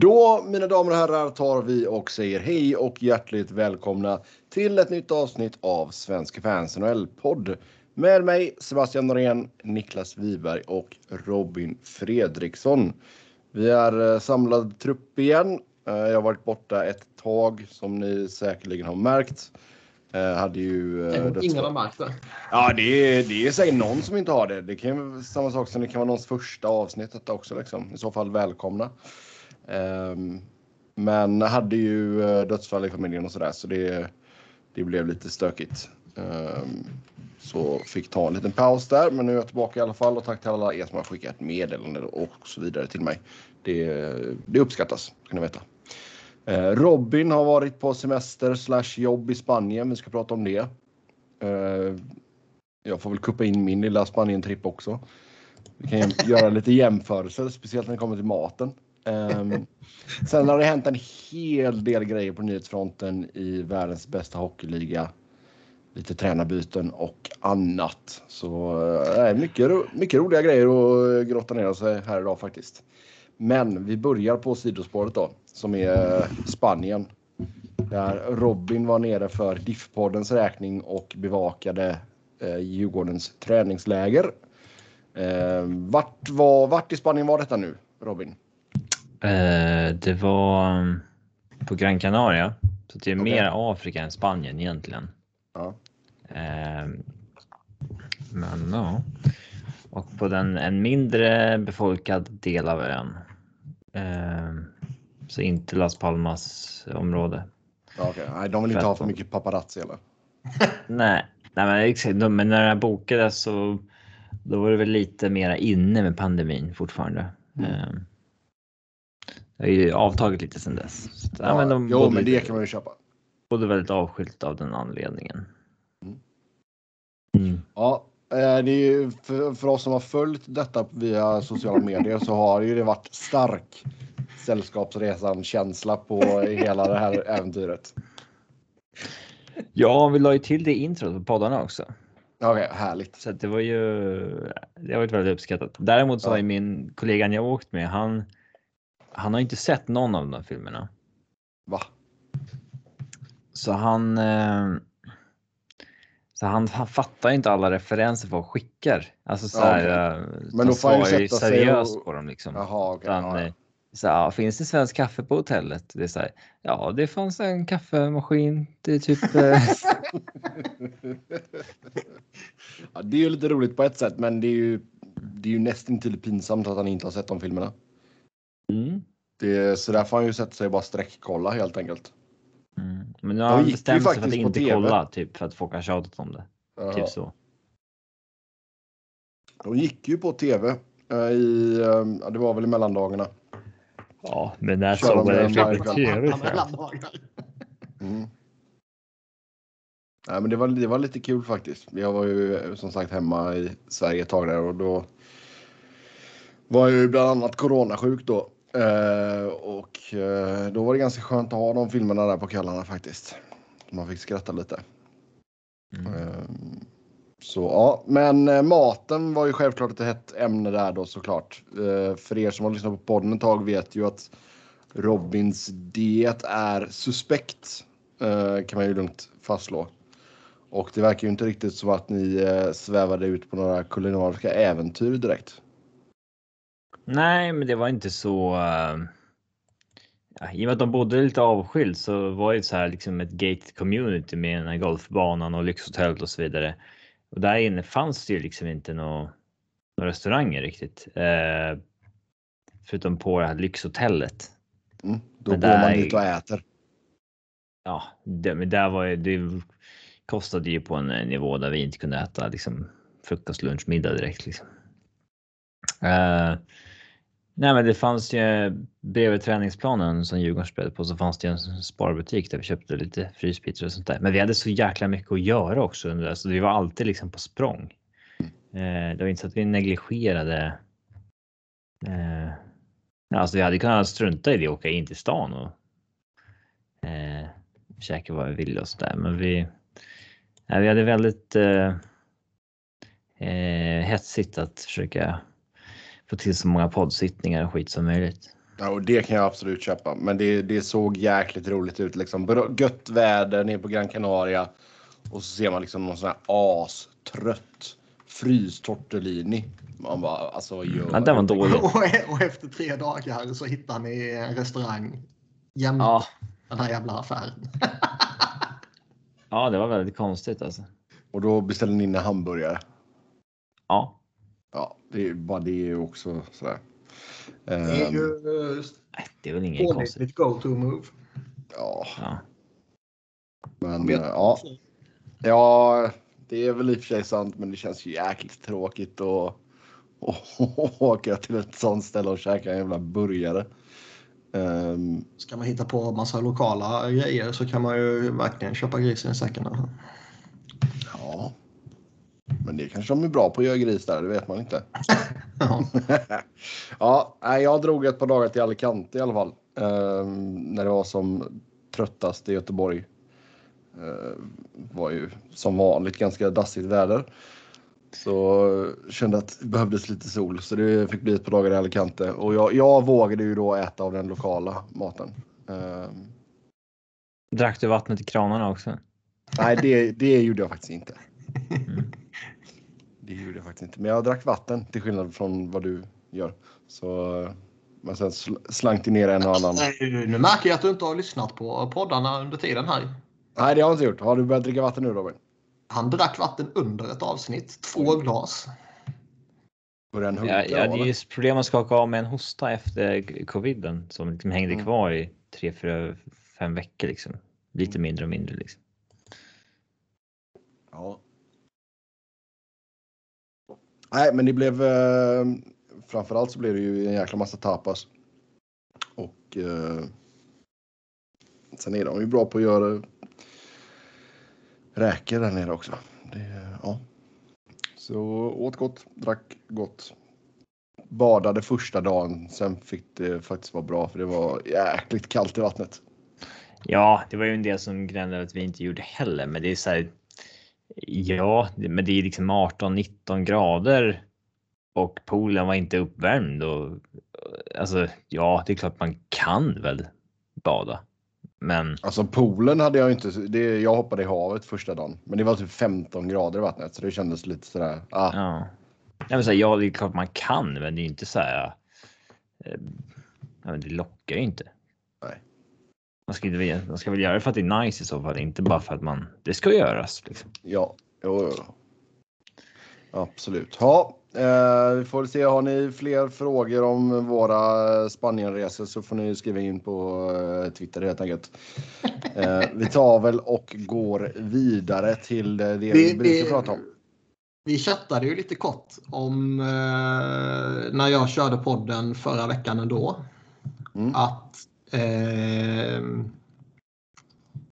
Då, mina damer och herrar, tar vi och säger hej och hjärtligt välkomna till ett nytt avsnitt av Svenska fans NHL-podd. Med mig Sebastian Norén, Niklas Wiberg och Robin Fredriksson. Vi är eh, samlad trupp igen. Eh, jag har varit borta ett tag som ni säkerligen har märkt. Eh, hade ju... Ingen har märkt det. Ja, det är, det är säkert någon som inte har det. Det kan vara samma sak som det kan vara någons första avsnitt också. Liksom. I så fall välkomna. Ehm, men hade ju eh, dödsfall i familjen och sådär så det, det blev lite stökigt. Ehm, så fick ta en liten paus där men nu är jag tillbaka i alla fall och tack till alla er som har skickat meddelanden och så vidare till mig. Det, det uppskattas kan ni veta. Ehm, Robin har varit på semester slash jobb i Spanien. Vi ska prata om det. Jag får väl kuppa in min lilla Spanien-tripp också. Vi kan göra lite jämförelser, speciellt när det kommer till maten. Um, sen har det hänt en hel del grejer på nyhetsfronten i världens bästa hockeyliga. Lite tränarbyten och annat. Så äh, mycket, mycket roliga grejer att eh, grotta ner sig här idag faktiskt. Men vi börjar på sidospåret då, som är eh, Spanien. Där Robin var nere för Diffpoddens räkning och bevakade eh, Djurgårdens träningsläger. Eh, vart, var, vart i Spanien var detta nu, Robin? Eh, det var mm, på Gran Canaria. Så det är okay. mer Afrika än Spanien egentligen. Ja. Eh, men ja. Och på den en mindre befolkad del av ön. Eh, så inte Las Palmas område. okay. Nej, de vill inte ha för mycket paparazzi eller? nej, nej men exakt. Men när den bokades så då var det väl lite mera inne med pandemin fortfarande. Mm. Det har ju avtagit lite sedan dess. Så, ja, ja, men de jo, men det kan man ju köpa. Både väldigt avskilt av den anledningen. Mm. Mm. Ja, eh, det är ju för, för, oss som har följt detta via sociala medier så har ju det varit stark sällskapsresan-känsla på hela det här äventyret. Ja, vi la ju till det introt på poddarna också. Okej, okay, härligt. Så det var ju. Det har varit väldigt uppskattat. Däremot så ja. har ju min kollega jag åkt med, han han har inte sett någon av de där filmerna. Va? Så han... Eh, så han, han fattar inte alla referenser folk skickar. Alltså så här, ja, okay. Eh, Men då får han ju sätta seriöst och... på dem liksom. Jaha, okay, Utan, ja. Eh, så här, finns det svensk kaffe på hotellet? Det är så här, ja, det fanns en kaffemaskin. Det är typ. ja, det är ju lite roligt på ett sätt, men det är ju, det är ju nästan till pinsamt att han inte har sett de filmerna. Mm. Det, så där får han ju sätta sig och bara sträckkolla helt enkelt. Mm. Men nu har han bestämt sig för att inte TV. kolla typ för att folk har tjatat om det. Aha. Typ så. De gick ju på TV äh, i, ja, det var väl i mellandagarna. Ja, men när såg man det på TV? Mm. Nej, men det var, det var lite kul faktiskt. Jag var ju som sagt hemma i Sverige ett tag där och då var jag ju bland annat coronasjuk då. Uh, och uh, då var det ganska skönt att ha de filmerna där på kvällarna faktiskt. Man fick skratta lite. Mm. Uh, så ja, men maten var ju självklart ett hett ämne där då såklart. för er som har lyssnat på podden ett tag vet ju att Robins diet är suspekt. kan man ju lugnt fastslå. Och det verkar ju inte riktigt som att ni svävade ut på några kulinariska äventyr direkt. Nej, men det var inte så. Uh, ja, I och med att de bodde lite avskilt så var det så här liksom ett gated community med den här golfbanan och lyxhotellet och så vidare. Och där inne fanns det ju liksom inte några restauranger riktigt. Uh, förutom på det här lyxhotellet. Mm, då men går där, man dit och äter. Ja, det, men där var det kostade ju på en nivå där vi inte kunde äta liksom frukost, lunch, middag direkt. Liksom. Uh, Nej, men det fanns ju bredvid träningsplanen som Djurgården spelade på så fanns det en sparbutik där vi köpte lite fryspizzor och sånt där. Men vi hade så jäkla mycket att göra också under det, så vi var alltid liksom på språng. Eh, det var inte så att vi negligerade. Eh, alltså, vi hade kunnat strunta i det och åka in till stan och eh, käka vad vi ville och så där. Men vi. Vi hade väldigt. Eh, eh, hetsigt att försöka få till så många poddsittningar och skit som möjligt. Ja, och det kan jag absolut köpa. Men det, det såg jäkligt roligt ut. Liksom. Gött väder nere på Gran Canaria. Och så ser man liksom någon sån här astrött frystortellini. Man bara, alltså vad gör Ja, den var dålig. Och, och efter tre dagar så hittar ni en restaurang jämte Ja, den här jävla affären. ja, det var väldigt konstigt alltså. Och då beställer ni in en hamburgare. Ja, Ja, det är bara det är ju också sådär. Det är Ehm, ju nej, det är väl inget konstigt. pålitligt go-to move. ja, Ja. men ja. Ja, det är väl i och för sig sant, men det känns ju jäkligt tråkigt att att åka till ett sånt ställe och käka en jävla burgare. Ehm, Ska man hitta på massa lokala grejer så kan man ju verkligen köpa grisen i säcken. Men det kanske de är bra på att göra gris där, det vet man inte. Ja. jag drog ett par dagar till Alicante i alla fall. Ehm, när det var som tröttast i Göteborg. Ehm, var ju som vanligt ganska dassigt väder. Så kände att det behövdes lite sol så det fick bli ett par dagar i Alicante. Och jag, jag vågade ju då äta av den lokala maten. Ehm, Drack du vattnet i kranarna också? nej, det, det gjorde jag faktiskt inte. Mm. Det gjorde jag faktiskt inte. Men jag drack vatten till skillnad från vad du gör. Så, men sen sl- slank det ner en och annan. Nej, Nu märker jag att du inte har lyssnat på poddarna under tiden här. Nej, det har jag inte gjort. Har du börjat dricka vatten nu Robin? Han drack vatten under ett avsnitt. Två glas. Ja, hunka? ja, det är eller? ju problem att skaka av med en hosta efter coviden som liksom hängde Mm. kvar i tre, fyra, fem veckor liksom. Lite mindre och mindre liksom. Ja. Nej, men det blev... Eh, framförallt så blev det ju en jäkla massa tapas. Och eh, sen är de ju bra på att göra räkor där nere också. Det, ja. Så åt gott, drack gott. Badade första dagen, sen fick det faktiskt vara bra för det var jäkligt kallt i vattnet. Ja, det var ju en del som gnällde att vi inte gjorde heller, men det är så här. Ja, men det är liksom 18, 19 grader och poolen var inte uppvärmd och alltså ja, det är klart man kan väl bada. Men Alltså poolen hade jag inte, det, jag hoppade i havet första dagen. Men det var typ 15 grader i vattnet så det kändes lite sådär. Ah, ja, Nej, men så här, ja, det är klart man kan, men det är inte så här. Eh, det lockar ju inte. Nej. Man ska, inte, man ska väl göra det för att det är nice i så fall, inte bara för att man. Det ska göras. Liksom. Ja, jo, jo. Absolut. Ja, eh, vi får se. Har ni fler frågor om våra Spanienresor så får ni skriva in på eh, Twitter helt enkelt. Eh, vi tar väl och går vidare till det vi, Vi, brukar vi, prata om. vi chattade ju lite kort om eh, när jag körde podden förra veckan ändå. Mm. Att eh,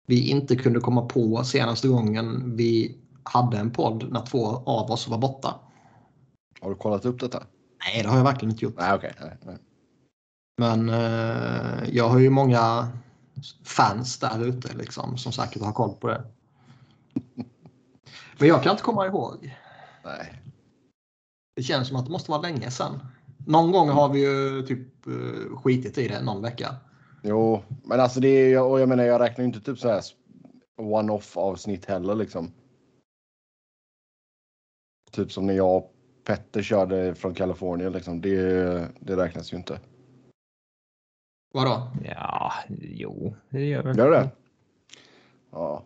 vi inte kunde komma på senaste gången vi hade en podd när två av oss var borta. Har du kollat upp detta? Nej, det har jag verkligen inte gjort. Nej, okej. nej, nej. Men eh, jag har ju många fans där ute liksom, som säkert har koll på det. Men jag kan inte komma ihåg. nej. Det känns som att det måste vara länge sedan. Någon gång har vi ju typ eh, skitit i det någon vecka. Jo, men alltså det är och jag menar jag räknar inte typ så här one-off avsnitt heller liksom. Typ som när jag och Petter körde från Kalifornien liksom. Det, det räknas ju inte. Vadå? Ja, jo, det gör väl. Gör det? Ja.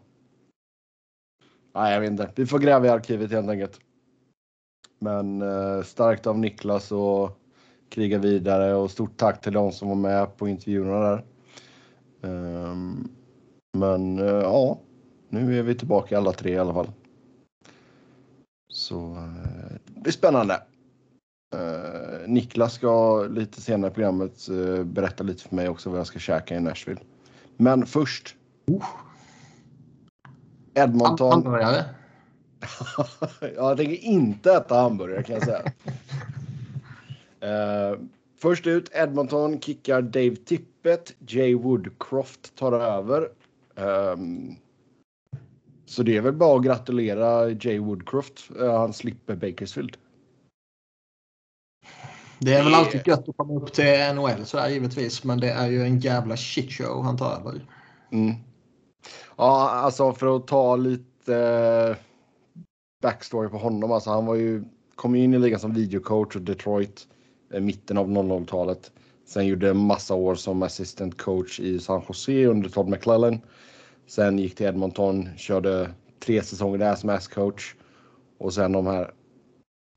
Nej, jag vet inte. Vi får gräva i arkivet helt enkelt. Men eh, starkt av Niklas och kriga vidare och stort tack till de som var med på intervjuerna där. Ehm, men eh, ja, nu är vi tillbaka alla tre i alla fall. Så eh, det blir spännande. Eh, Niklas ska lite senare i programmet berätta lite för mig också vad jag ska käka i Nashville. Men först. Edmonton. Hamburgare? jag tänker inte äta hamburgare kan jag säga. Eh, först ut Edmonton kickar Dave Tippett. Jay Woodcroft tar över. Ehm, så det är väl bara att gratulera Jay Woodcroft. Uh, han slipper Bakersfield. Det är väl alltid gött att komma upp till NHL så här, givetvis. Men det är ju en jävla shitshow han tar över. Mm. Ja, alltså för att ta lite eh, backstory på honom. Alltså han var ju, kom ju in i ligan som videocoach och Detroit Eh, mitten av 00-talet. Sen gjorde en massa år som assistant coach i San Jose under Todd McClellan. Sen gick till Edmonton, körde tre säsonger där som ass-coach. Och sen de här,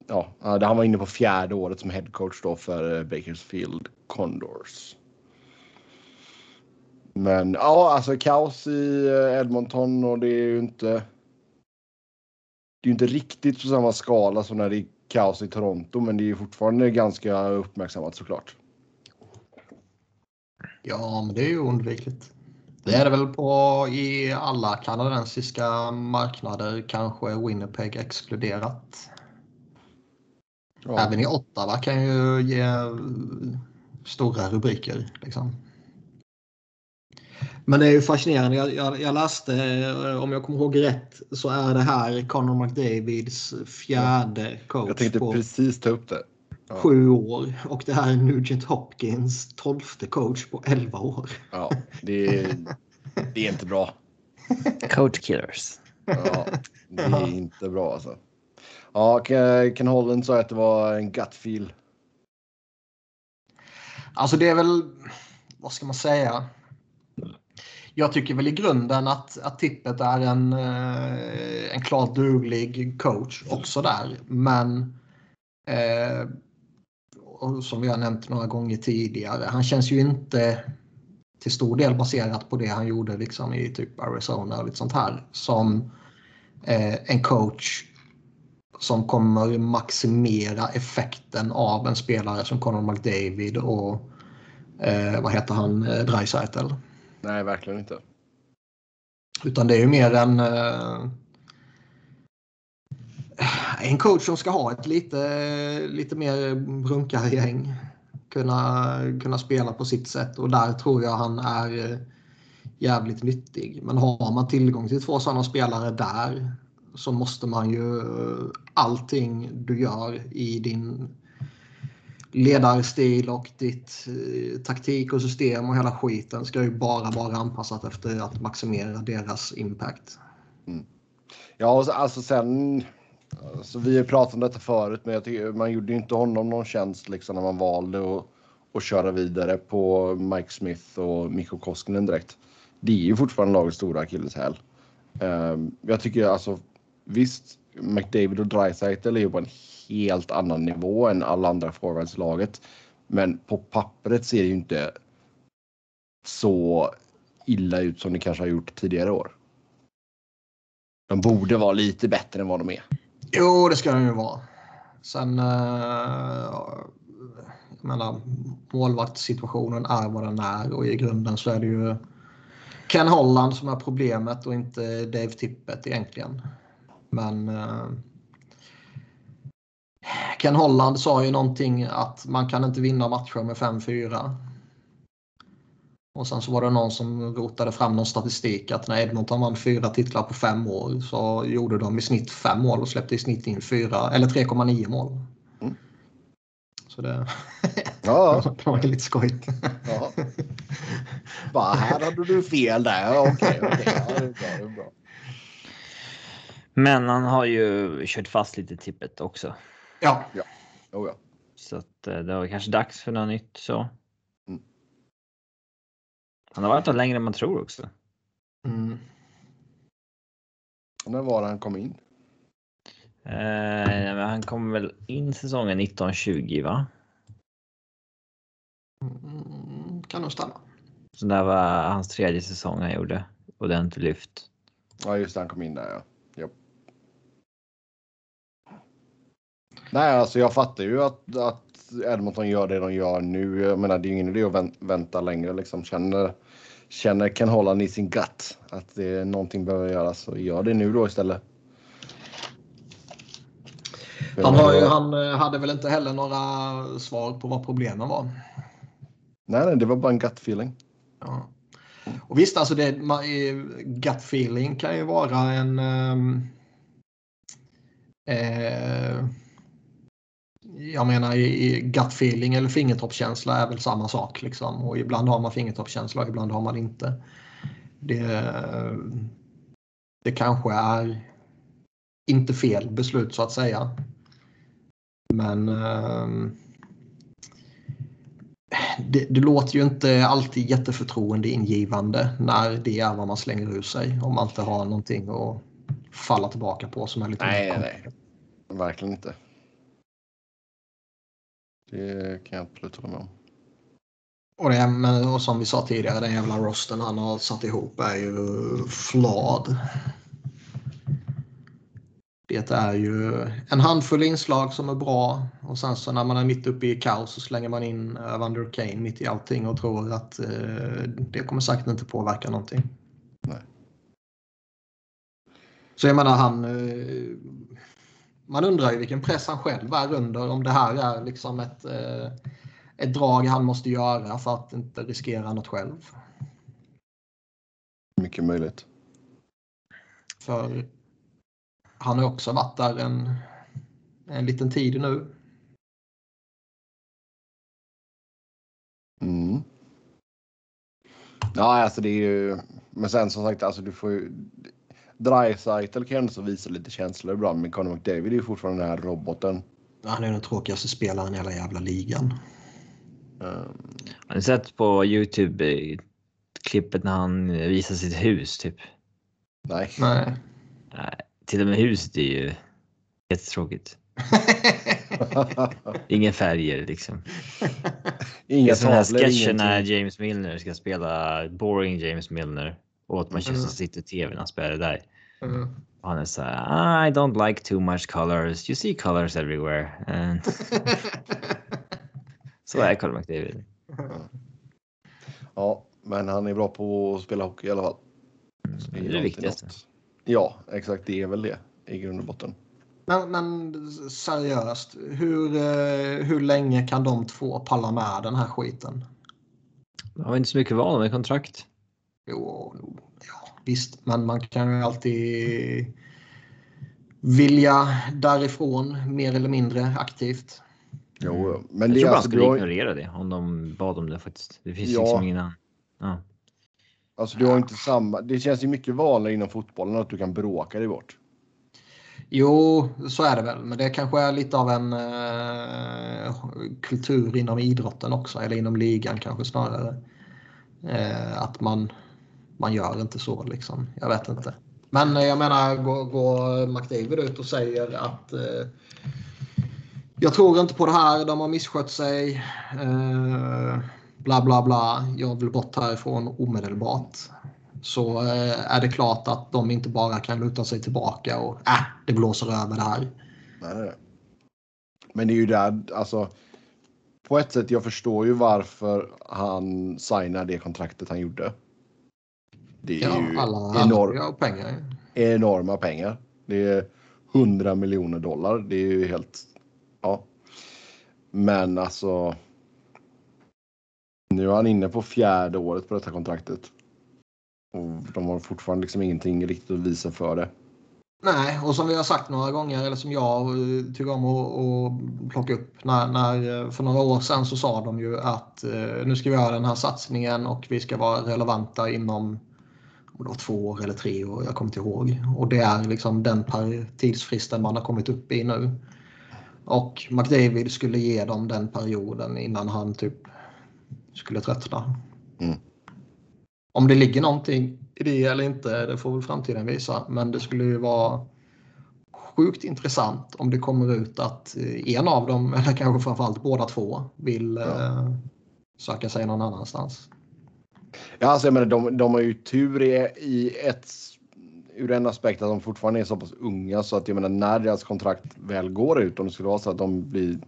ja, han var inne på fjärde året som headcoach då för eh, Bakersfield Condors. Men ja, alltså kaos i eh, Edmonton och det är ju inte. Det är ju inte riktigt på samma skala som när det är kaos i Toronto, men det är ju fortfarande ganska uppmärksammat såklart. Ja, men det är ju oundvikligt. Det är det väl på i alla kanadensiska marknader, kanske Winnipeg exkluderat. Ja. Även i Ottawa kan ju ge stora rubriker. Liksom. Men det är ju fascinerande. Jag, jag, jag läste, eh, om jag kommer ihåg rätt, så är det här Conor McDavids fjärde coach Jag tänkte på precis ta upp det. Ja. sju år. Och det här är Nugent Hopkins tolfte coach på elva år. Ja, det är, det är inte bra. Coach killers. Ja, det är inte bra alltså. Ja, Ken Ken Holland sa att det var en gut feel. Alltså det är väl, vad ska man säga? Jag tycker väl i grunden att, att Tippet är en, eh, en klart duglig coach också där. Men eh, och som vi har nämnt några gånger tidigare, han känns ju inte till stor del baserat på det han gjorde liksom i typ Arizona och lite sånt här som eh, en coach som kommer maximera effekten av en spelare som Conor McDavid och eh, vad heter han, eh, Dreisaitl. Nej, verkligen inte. Utan det är ju mer en eh, en coach som ska ha ett lite, lite mer brunkargäng. Kunna, kunna spela på sitt sätt och där tror jag han är eh, jävligt nyttig. Men har man tillgång till två sådana spelare där så måste man ju eh, allting du gör i din ledarstil och ditt eh, taktik och system och hela skiten ska ju bara vara anpassat efter att maximera deras impact. Mm. Ja, och så, alltså sen. Alltså, vi har pratat om detta förut, men jag tycker, man gjorde ju inte honom någon tjänst liksom när man valde att, att köra vidare på Mike Smith och Mikko Koskinen direkt. Det är ju fortfarande lagets stora akilleshäl. Um, ehm, jag tycker alltså visst, McDavid och Dreisaitl är ju på en helt annan nivå än alla andra forwards laget. Men på pappret ser det ju inte så illa ut som det kanske har gjort tidigare år. De borde vara lite bättre än vad de är. Jo, det ska de ju vara. Sen, eh, jag menar, målvaktssituationen är vad den är och i grunden så är det ju Ken Holland som är problemet och inte Dave Tippett egentligen. Men eh, Ken Holland sa ju någonting att man kan inte vinna matcher med 5-4. Och sen så var det någon som rotade fram någon statistik att när Edmonton vann fyra titlar på fem år så gjorde de i snitt fem mål och släppte i snitt in fyra eller 3,9 mål. Mm. Så det, Ja, det var lite skojigt. ja. Bara här hade du fel där. Ja, Okej, okej. Ja, det är bra. Det är bra. Men han har ju kört fast lite tippet också. Ja, Oh, ja. Så att eh, det var kanske dags för något nytt så. Mm. Han har varit där längre än man tror också. mm. När var det han kom in? Eh, men han kom väl in säsongen 1920 va? Mm, kan nog stämma. Så det var hans tredje säsong han gjorde ordentligt lyft. Ja, just det. Han kom in där, ja. Japp. Nej, alltså jag fattar ju att, att Edmonton gör det de gör nu. Jag menar, det är ju ingen idé att vän- vänta längre. Liksom. Känner, känner Ken Holland i sin gut att det är någonting behöver göras så gör det nu då istället. Han, har ju, han eh, hade väl inte heller några svar på vad problemen var. Nej, nej, det var bara en gut feeling. Ja. Och visst, alltså det, eh, gut feeling kan ju vara en... ehm, eh, jag menar i gut feeling eller fingertoppskänsla är väl samma sak liksom. Och ibland har man fingertoppskänsla och ibland har man inte. Det, det kanske är inte fel beslut så att säga. Men um, det, det, låter ju inte alltid jätteförtroendeingivande när det är vad man slänger ur sig. Om man inte har någonting att falla tillbaka på som är lite Nej, nej, verkligen inte. Det kan jag absolut hålla med om. Och, det, men, och som vi sa tidigare, den jävla rosten han har satt ihop är ju flad. Det är ju en handfull inslag som är bra och sen så när man är mitt uppe i kaos så slänger man in Evander Kane mitt i allting och tror att eh, det kommer säkert inte påverka någonting. Nej. Så jag menar han... Man undrar ju vilken press han själv är under om det här är liksom ett, eh, ett drag han måste göra för att inte riskera något själv. Mycket möjligt. För han har också varit där en, en liten tid nu. Mm. Ja, alltså det är ju... Men sen som sagt, alltså du får ju... Dreisaitl kan ändå visa lite känslor ibland, men Conor McDavid är ju fortfarande den här roboten. Han är den tråkigaste spelaren i hela jävla ligan. Um... Har ni sett på Youtube klippet när han visar sitt hus typ? Nej. Nej. Nej till och med huset är ju jättetråkigt. Inga färger liksom. Inga tavlor. Sketchen när James Milner ska spela boring James Milner åt Manchester mm. City TV när han spelar där. Mm. Han är så här, I don't like too much colors. You see colors everywhere. And... så är Carl McDavid. Ja, men han är bra på att spela hockey i alla fall. det är det viktigaste. Något. Ja, exakt. Det är väl det i grund och botten. Men, men seriöst, hur, eh, hur länge kan de två palla med den här skiten? De har inte så mycket val med kontrakt. Jo, ja, visst, men man kan ju alltid vilja därifrån mer eller mindre aktivt. Jo, men jag det tror bara alltså, skulle ignorera det om de bad om det faktiskt. Det finns ja. liksom ingen annan. Ja. Alltså du har inte samma. Det känns ju mycket vanligare inom fotbollen att du kan bråka dig bort. Jo, så är det väl. Men det kanske är lite av en eh, kultur inom idrotten också. Eller inom ligan kanske snarare. Eh, att man, man gör inte så liksom. Jag vet inte. Men eh, jag menar, går, går McDavid ut och säger att eh, jag tror inte på det här, de har misskött sig. Eh, bla bla bla, jag vill bort härifrån omedelbart. Så eh, är det klart att de inte bara kan luta sig tillbaka och äh, det blåser över det här. Nej, nej. Men det är ju där, alltså. På ett sätt, jag förstår ju varför han signade det kontraktet han gjorde. Det är ja, ju alla, enorm, pengar. enorma pengar. Det är 100 miljoner dollar. Det är ju helt... Ja. Men alltså. Nu är han inne på fjärde året på detta kontraktet. Och de har fortfarande liksom ingenting riktigt att visa för det. Nej, och som vi har sagt några gånger, eller som jag eh, tycker om att, att plocka upp. När, när, eh, för några år sedan så sa de ju att eh, nu ska vi göra den här satsningen och vi ska vara relevanta inom om det var två år eller tre år, jag kommer inte ihåg. Och det är liksom den tidsfristen man har kommit upp i nu. Och McDavid skulle ge dem den perioden innan han typ skulle tröttna. Mm. Om det ligger någonting i det eller inte, det får väl framtiden visa. Men det skulle ju vara sjukt intressant om det kommer ut att eh, en av dem, eller kanske framförallt båda två, vill ja. eh, söka sig någon annanstans. Ja, alltså jag menar, de, de har ju tur i, i ett ur en aspekt att de fortfarande är så pass unga så att jag menar när deras kontrakt väl går ut, om det skulle vara så att de blir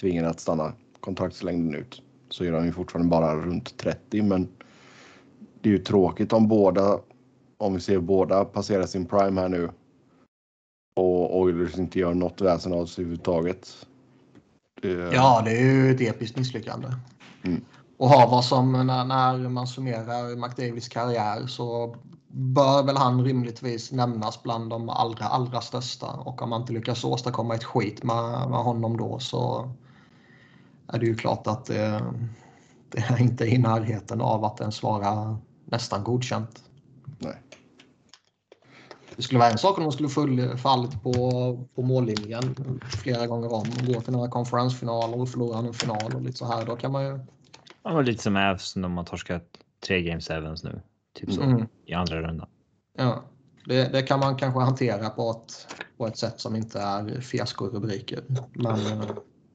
tvingade att stanna kontraktslängden ut, så är de ju fortfarande bara runt 30. Men det är ju tråkigt om båda, om vi ser båda passera sin prime här nu och Oilers inte gör något väsen av sig överhuvudtaget. Det... Ja, det är ju ett episkt misslyckande. Mm. Och ha vad som när, man summerar McDavids karriär så bör väl han rimligtvis nämnas bland de allra, allra största. Och om man inte lyckas åstadkomma ett skit med, med honom då så är det ju klart att det, det är inte i närheten av att ens vara nästan godkänt. Nej. Det skulle vara en sak om de skulle fallit på, på mållinjen flera gånger om och gå till några konferensfinaler och förlora en final och lite så här. Då kan man ju. Ja, lite som Avs när man torskat tre game sevens nu. Typ så mm. i andra rundan. Ja, det, det, kan man kanske hantera på ett, på ett sätt som inte är fiaskorubriker. Men eh,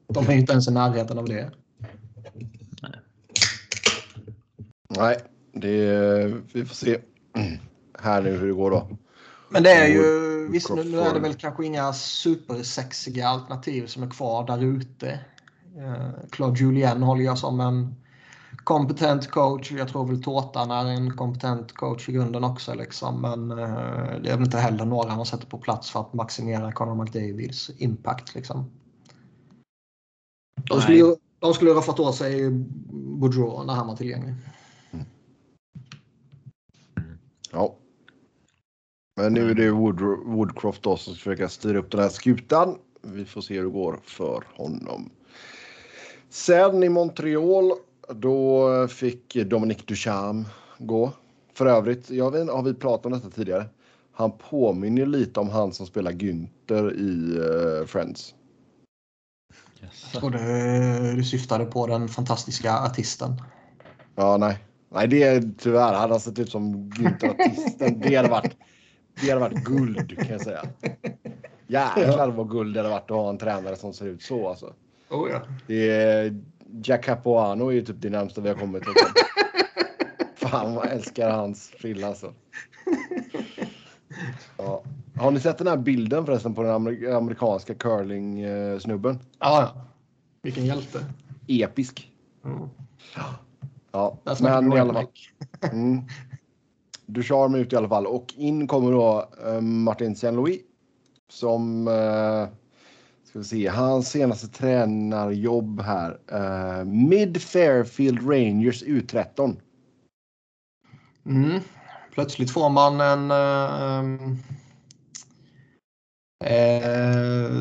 de är inte ens i närheten av det. Nej, Nej det, vi får se här nu hur det går då. Men det är ju, visst nu, nu är det väl kanske inga supersexiga alternativ som är kvar där ute. Uh, Claude Julien håller jag som en kompetent coach. Jag tror väl Tårtan är en kompetent coach i grunden också. Liksom. Men uh, det är väl inte heller några man sätter på plats för att maximera Conor McDavids impact. Liksom. De skulle, ju, de skulle ha fått åt sig Boudreau när han var tillgänglig. Mm. Ja. Men nu är det Wood, Woodcroft då som ska försöka styra upp den här skutan. Vi får se hur det går för honom. Sen i Montreal, då fick Dominic Ducharme gå. För övrigt, jag vet, har vi pratat om detta tidigare? Han påminner lite om han som spelar Günther i uh, Friends. Yes. Jag trodde du syftade på den fantastiska artisten. Ja, nej. Nej, det är tyvärr. Han har sett ut som Günther artisten. Det hade varit det hade varit guld kan jag säga. Jäklar vad guld det hade varit att ha en tränare som ser ut så alltså. Oh, ja. Det är, Jack Capuano är ju typ det närmsta vi har kommit. Liksom. Fan vad jag älskar hans frilla alltså. Ja. Har ni sett den här bilden förresten på den amerikanska curling-snubben? Ja, vilken hjälte. Episk. Mm. Ja, men i alla fall. Mm. Ducharme ut i alla fall och in kommer då uh, Martin Saint-Louis som uh, ska vi se, hans senaste tränarjobb här. Uh, Mid Fairfield Rangers U13. Mm. Plötsligt får man en uh, Eh,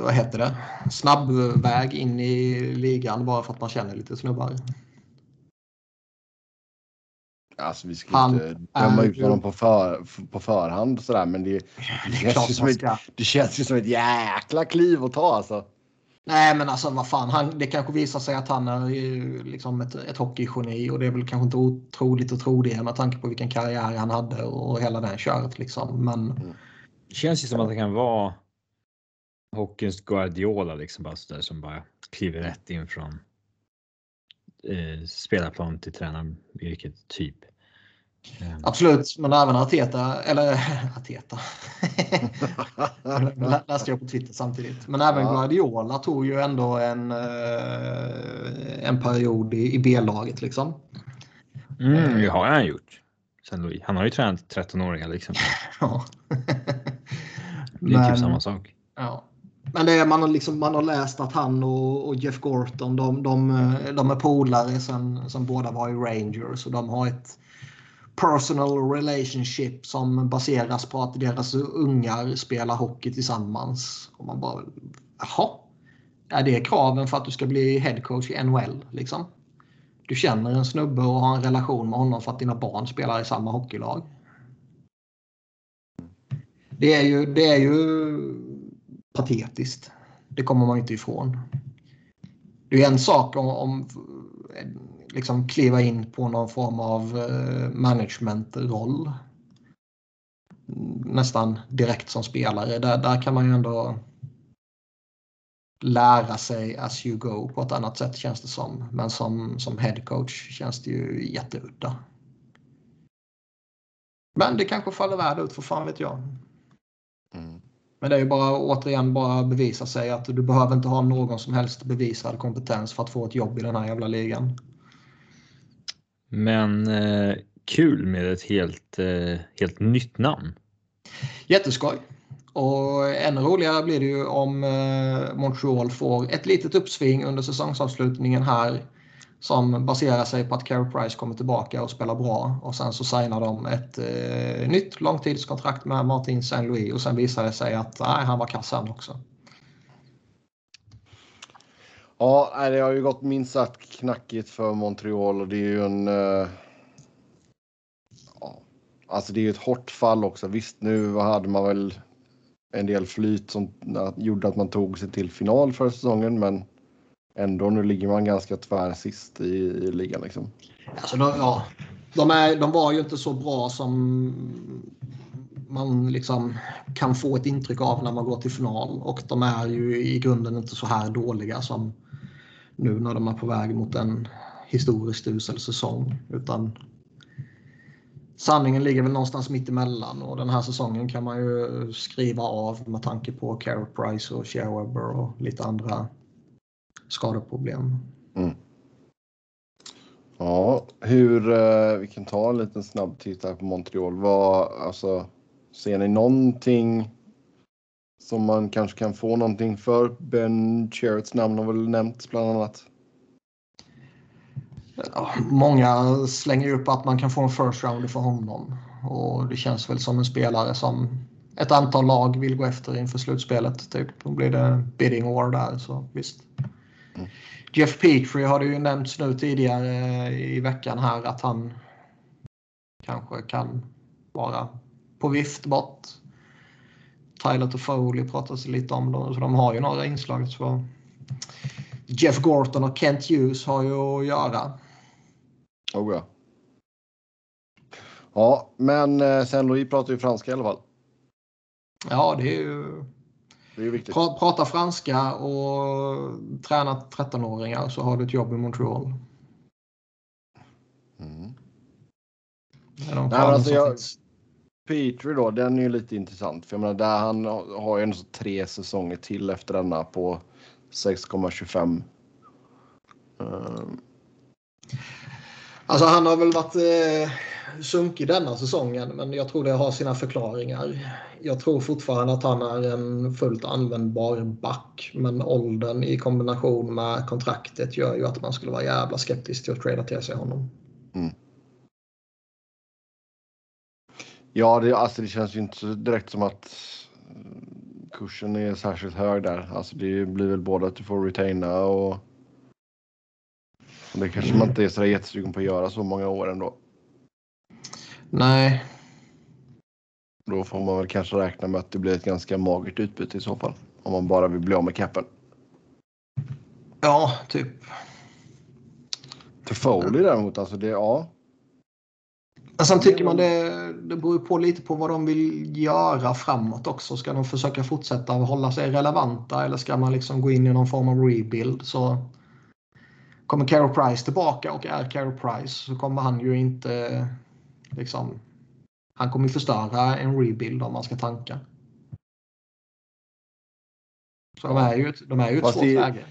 vad heter det? Snabbväg in i ligan bara för att man känner lite snubbar. Alltså vi ska han inte döma ut honom på, för, på förhand sådär, men det, det, känns ju som ett, det känns ju som ett jäkla kliv att ta alltså. Nej men alltså vad fan, han, det kanske visar sig att han är liksom ett, ett hockeygeni och det är väl kanske inte otroligt att tro det med tanke på vilken karriär han hade och hela den köret liksom. Men... Mm. Det känns ju som att det kan vara hockeyns Guardiola liksom bara sådär som bara kliver rätt in från eh, spelarplan till tränaryrket typ. Mm. Absolut, men även Arteta, eller Arteta. läste jag på Twitter samtidigt. Men även ja. Guardiola tog ju ändå en, eh, en period i, i B-laget liksom. Mm, det har han gjort. Sen Han har ju tränat 13-åringar liksom. ja. det är typ samma sak. Ja. Men det är, man, har liksom, man har läst att han och, och Jeff Gorton de, de, eh, de är polare sen, sen båda var i Rangers och de har ett personal relationship som baseras på att deras ungar spelar hockey tillsammans. Och man bara, jaha? Är det kraven för att du ska bli headcoach i NHL? Liksom? Du känner en snubbe och har en relation med honom för att dina barn spelar i samma hockeylag. Det är ju, det är ju patetiskt. Det kommer man inte ifrån. Det är en sak om, om liksom kliva in på någon form av eh, managementroll. Nästan direkt som spelare. Där, där kan man ju ändå lära sig as you go på ett annat sätt känns det som. Men som, som headcoach känns det ju jätteudda. Men det kanske faller väl ut, för fan vet jag. Men det är ju bara återigen bara bevisa sig att du behöver inte ha någon som helst bevisad kompetens för att få ett jobb i den här jävla ligan. Men eh, kul med ett helt, eh, helt nytt namn. Jätteskoj. Och ännu roligare blir det ju om eh, Montreal får ett litet uppsving under säsongsavslutningen här som baserar sig på att Carey Price kommer tillbaka och spelar bra och sen så signar de ett eh, nytt långtidskontrakt med Martin Saint Louis och sen visar det sig att nej, han var kass han också. Ja, det har ju gått minst sagt knackigt för Montreal och det är ju en... Eh, ja, alltså det är ju ett hårt fall också. Visst, nu hade man väl en del flyt som gjorde att man tog sig till final förra säsongen, men ändå nu ligger man ganska tvär sist i, i ligan liksom. Alltså, de, ja, de, är, de var ju inte så bra som man liksom kan få ett intryck av när man går till final och de är ju i grunden inte så här dåliga som nu när de är på väg mot en historiskt usel säsong. Utan sanningen ligger väl någonstans mitt emellan och den här säsongen kan man ju skriva av med tanke på Carey Price och Shea Weber och lite andra skadeproblem. Mm. Ja, hur, eh, vi kan ta en liten snabb titt här på Montreal. Vad, alltså, ser ni någonting som man kanske kan få någonting för? Ben Cherets namn har väl nämnts bland annat. Ja, många slänger upp att man kan få en first round för honom. Och det känns väl som en spelare som ett antal lag vill gå efter inför slutspelet. Typ. Då blir det bidding war där, så visst. Jeff Petrie har det ju nämnts nu tidigare i veckan här att han kanske kan vara på vift bort. Tyler Toffoli pratas lite om, dem, så de har ju några inslag. Så Jeff Gorton och Kent Hughes har ju att göra. Oh ja. Ja, men eh, sen Louis pratar ju franska i alla fall. Ja, det är ju... Det är viktigt. Pra, prata franska och träna 13-åringar så har du ett jobb i Montreal. Mm. Nej, alltså jag, Petri då, den är ju lite intressant. För jag menar, där han har ju ändå tre säsonger till efter denna på 6,25. Um. Alltså han har väl varit eh, sunkig denna säsongen, men jag tror det har sina förklaringar. Jag tror fortfarande att han är en fullt användbar back, men åldern i kombination med kontraktet gör ju att man skulle vara jävla skeptisk till att trada till sig honom. Mm. Ja, det, alltså det känns ju inte direkt som att kursen är särskilt hög där. Alltså det blir väl både att du får retaina och, och det kanske man inte är så jättesugen på att göra så många år ändå. Nej. Då får man väl kanske räkna med att det blir ett ganska magert utbyte i så fall. Om man bara vill bli av med capen. Ja, typ. För Foley däremot, alltså det, ja. Sen tycker man det, det beror på lite på vad de vill göra framåt också. Ska de försöka fortsätta hålla sig relevanta eller ska man liksom gå in i någon form av rebuild så kommer Carol Price tillbaka och är Carol Price så kommer han ju inte liksom han kommer förstöra en rebuild om man ska tanka. Så de är ju, de är ju ett svårt det, läge.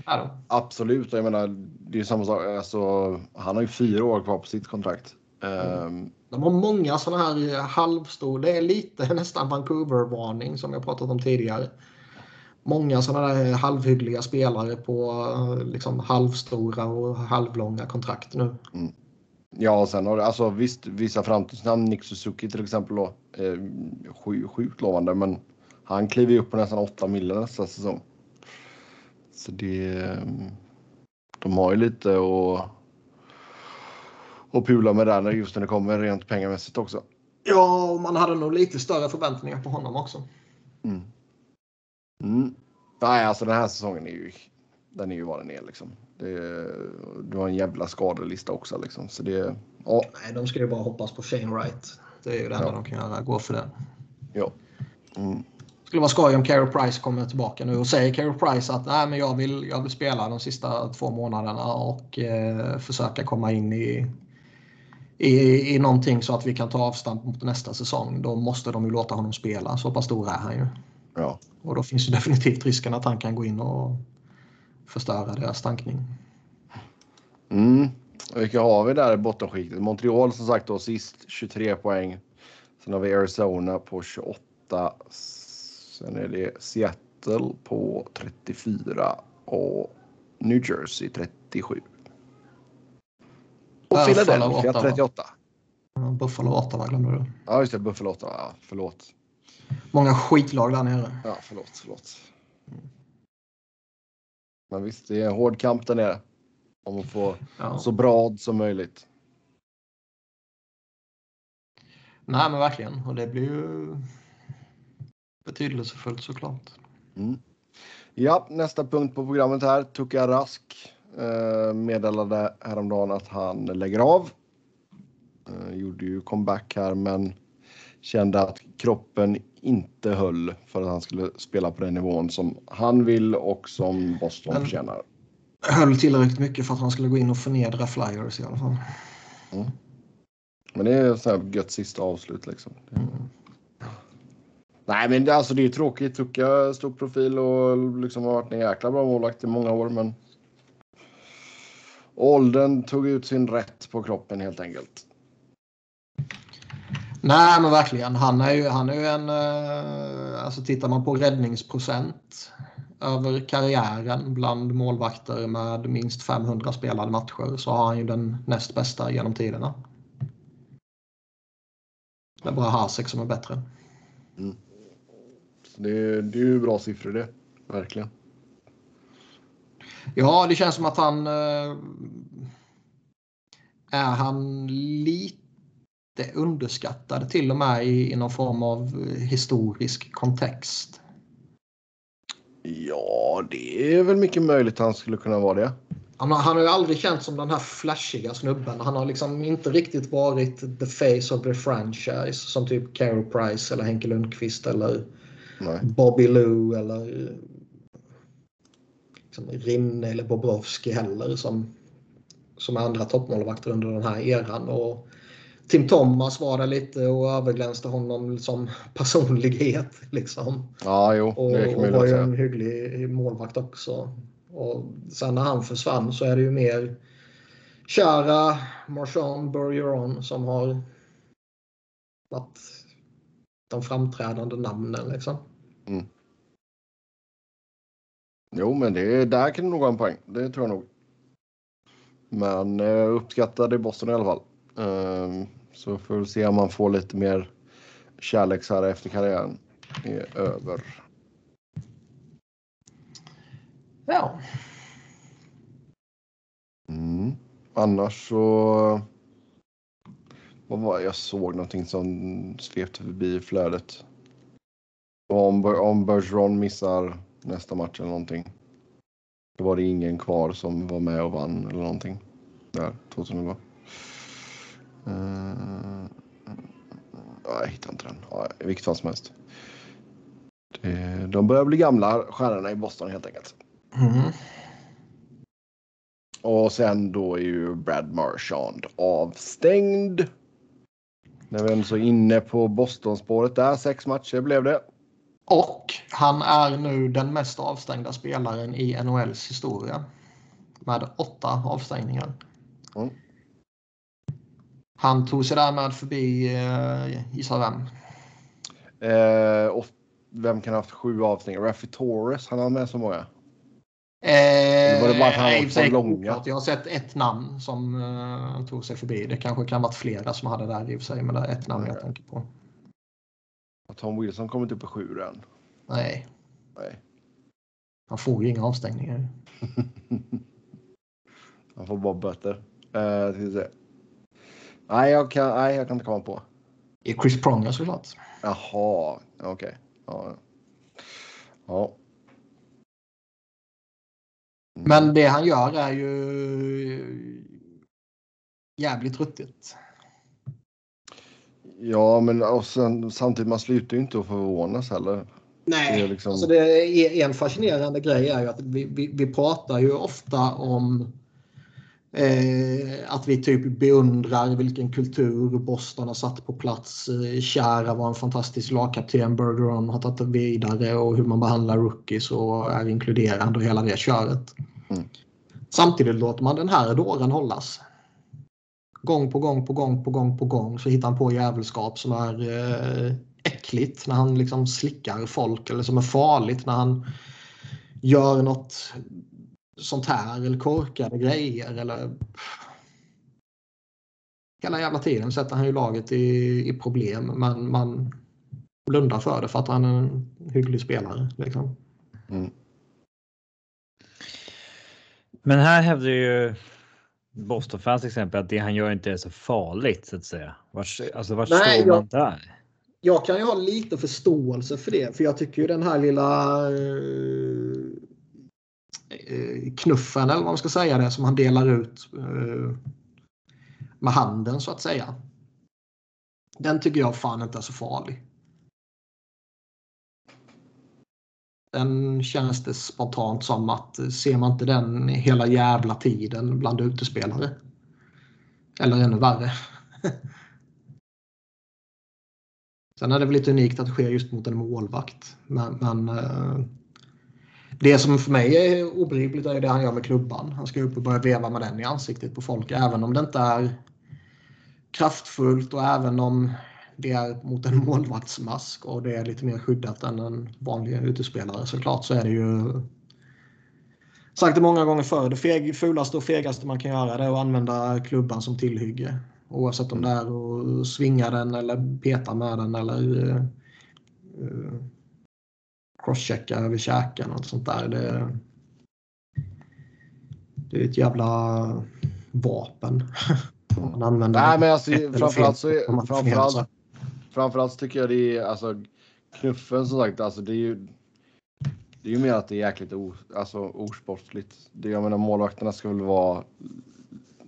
Absolut, jag menar det är samma sak. Alltså, han har ju fyra år kvar på sitt kontrakt. Mm. De har många sådana här halvstora, det är lite nästan Vancouver-varning som jag pratat om tidigare. Många sådana där halvhyggliga spelare på liksom halvstora och halvlånga kontrakt nu. Mm. Ja, och sen har alltså visst vissa framtidsnamn, Nick Suzuki till exempel då, eh, sjukt, sjukt lovande, men han kliver ju upp på nästan 8 miljoner nästa säsong. Så det, de har ju lite att och pula med där just när det kommer rent pengamässigt också. Ja, och man hade nog lite större förväntningar på honom också. Mm. Mm. Nej, alltså den här säsongen är ju, den är ju vad den är liksom. Det, du har en jävla skadelista också liksom. Så det, ja. Nej, de ska ju bara hoppas på Shane Wright. Det är ju det enda ja. de kan göra, gå för det. Ja. Mm. Det skulle vara skoj om Carey Price kommer tillbaka nu och säger Carey Price att Nej, men jag, vill, jag vill spela de sista två månaderna och eh, försöka komma in i i, i någonting så att vi kan ta avstamp mot nästa säsong. Då måste de ju låta honom spela. Så pass stor är han ju. Ja. Och då finns ju definitivt risken att han kan gå in och förstöra deras tankning. Mm. Vilka har vi där i bottenskiktet? Montreal som sagt då sist 23 poäng. Sen har vi Arizona på 28. Sen är det Seattle på 34 och New Jersey 37. Och Philadelphia Ottawa. 38. Ja, Buffalo och Ottawa glömde du. Ja, just det. Buffalo 8. Ja, förlåt. Många skitlag där nere. Ja, förlåt, förlåt. Men visst, det är en hård kamp där nere. Om att få Ja. så bra odds som möjligt. Nej men verkligen. Och det blir ju betydelsefullt såklart. Mm. Ja, nästa punkt på programmet här. Tuka Rask eh, meddelade häromdagen att han lägger av. Eh, gjorde ju comeback här men kände att kroppen inte höll för att han skulle spela på den nivån som han vill och som Boston Men- förtjänar. Höll tillräckligt mycket för att han skulle gå in och förnedra Flyers i alla fall. Men det är så här gött sista avslut liksom. Mm. Nej, men det, alltså, det är tråkigt. Tucka stor profil och liksom har varit en jäkla bra målvakt i många år, men. Åldern tog ut sin rätt på kroppen helt enkelt. Nej men verkligen. Han är ju, han är ju en... eh, Alltså tittar man på räddningsprocent över karriären bland målvakter med minst 500 spelade matcher så har han ju den näst bästa genom tiderna. Det är bara Hasek som är bättre. Så det, det är ju bra siffror det. Verkligen. Ja, det känns som att han... eh, Är han lite underskattad till och med i, i någon form av eh, historisk kontext? Ja, det är väl mycket möjligt att han skulle kunna vara det. Han har, han har ju aldrig känt som den här flashiga snubben. Han har liksom inte riktigt varit the face of the franchise som typ Carey Price eller Henke Lundqvist eller Nej. Bobby Lou eller liksom Rinne eller Bobrovski heller som, som andra toppmålvakter under den här eran. Och Tim Thomas var där lite och överglänste honom som personlighet. Liksom. Ja, jo, Och, och var ju en hygglig målvakt också. Och sen när han försvann så är det ju mer Chara, Marchand, Bergeron som har varit de framträdande namnen. Liksom. Jo, men det, där kan det nog vara en poäng. Det tror jag nog. Men eh, uppskattad i Boston i alla fall. Ehm, så får vi se om man får lite mer kärlek så här efter karriären är över. Ja. Mm. Annars så. Vad var? Jag såg någonting som svepte förbi flödet. Om, om Bergeron missar nästa match eller någonting. Då var det ingen kvar som var med och vann eller någonting. Där 2011. Uh, jag hittar inte den. Ja, I vilket fall som helst. Det, de börjar bli gamla stjärnorna i Boston helt enkelt. Mm. Och sen då är ju Brad Marchand avstängd. När vi ändå så är inne på Boston-spåret där. Sex matcher blev det. Och han är nu den mest avstängda spelaren i NHLs historia. Med åtta avstängningar. Mm. Han tog sig därmed förbi, eh, gissa vem? Eh, och vem kan ha haft sju avstängningar? Raffi Torres, han har med så många. Eh, var det bara att han var för långa? Jag har sett ett namn som eh, tog sig förbi. Det kanske kan ha varit flera som hade där i och för sig, men det är ett namn jag Okej. tänker på. Tom Wilson kommit upp i sju än? Nej, Nej. han får ju inga avstängningar. Han får bara böter. Eh, ska vi se. Nej, jag kan, nej, jag kan inte komma på. I Chris Pronger såklart. Jaha, okej. Ja. ja. Mm. Men det han gör är ju jävligt ruttigt. Ja, men och sen, samtidigt man slutar ju inte att förvånas heller. Nej, Det är liksom- alltså det är en fascinerande grej är ju att vi, vi, vi pratar ju ofta om eh, att vi typ beundrar vilken kultur Boston har satt på plats. Eh, Chara var en fantastisk lagkapten, Bergeron har tagit vidare och hur man behandlar rookies och är inkluderande och hela det köret. Mm. Samtidigt låter man den här dåren hållas. Gång på gång på gång på gång på gång så hittar han på jävelskap som är eh, äckligt när han liksom slickar folk eller som är farligt när han gör något sånt här eller korkade grejer eller hela jävla tiden sätter han ju laget i, i problem. Men man blundar för det för att han är en hygglig spelare. Liksom. Mm. Men här hävdar ju Boston-fans till exempel att det han gör inte är så farligt så att säga. Vart, alltså vart Nej, står jag- man där? Jag kan ju ha lite förståelse för det. För jag tycker ju den här lilla Eh, knuffen eller vad man ska säga det som han delar ut eh, med handen så att säga. Den tycker jag fan inte är så farlig. Den känns det spontant som att eh, ser man inte den hela jävla tiden bland utespelare. Eller ännu värre. Sen är det väl lite unikt att det sker just mot en målvakt. Men, men det som för mig är obegripligt är det han gör med klubban. Han ska upp och börja veva med den i ansiktet på folk. Även om det inte är kraftfullt och även om det är mot en målvaktsmask och det är lite mer skyddat än en vanlig utespelare. Såklart så är det ju sagt det många gånger förr. Det feg, fulaste och fegaste man kan göra det är att använda klubban som tillhygge. Oavsett om det är att svinga den eller peta med den eller uh, uh, crosschecka över käken och sånt där. Det, det är ett jävla vapen. Man använder Nej, men alltså, framförallt så framförallt, framförallt så tycker jag det är alltså knuffen som sagt, alltså det är ju. Det är ju mer att det är jäkligt o, alltså, osportsligt. Det, jag menar målvakterna ska väl vara.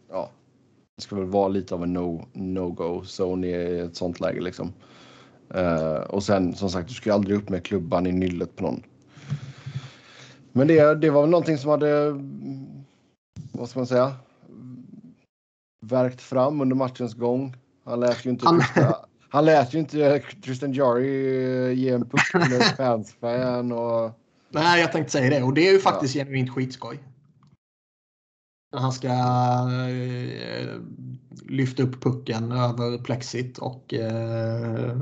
Ja, det ska väl vara lite av en no, no-go zone i ett sånt läge liksom. Eh, och sen som sagt, du ska ju aldrig upp med klubban i nyllet på någon. Men det, det var väl någonting som hade, vad ska man säga, verkt fram under matchens gång. Han lät ju inte, Han- Tristan, han lät ju inte Tristan Jari eh, ge en puck till fansfan och Nej, jag tänkte säga det. Och det är ju faktiskt genuint skitskoj. När han ska eh, lyfta upp pucken över plexit och eh,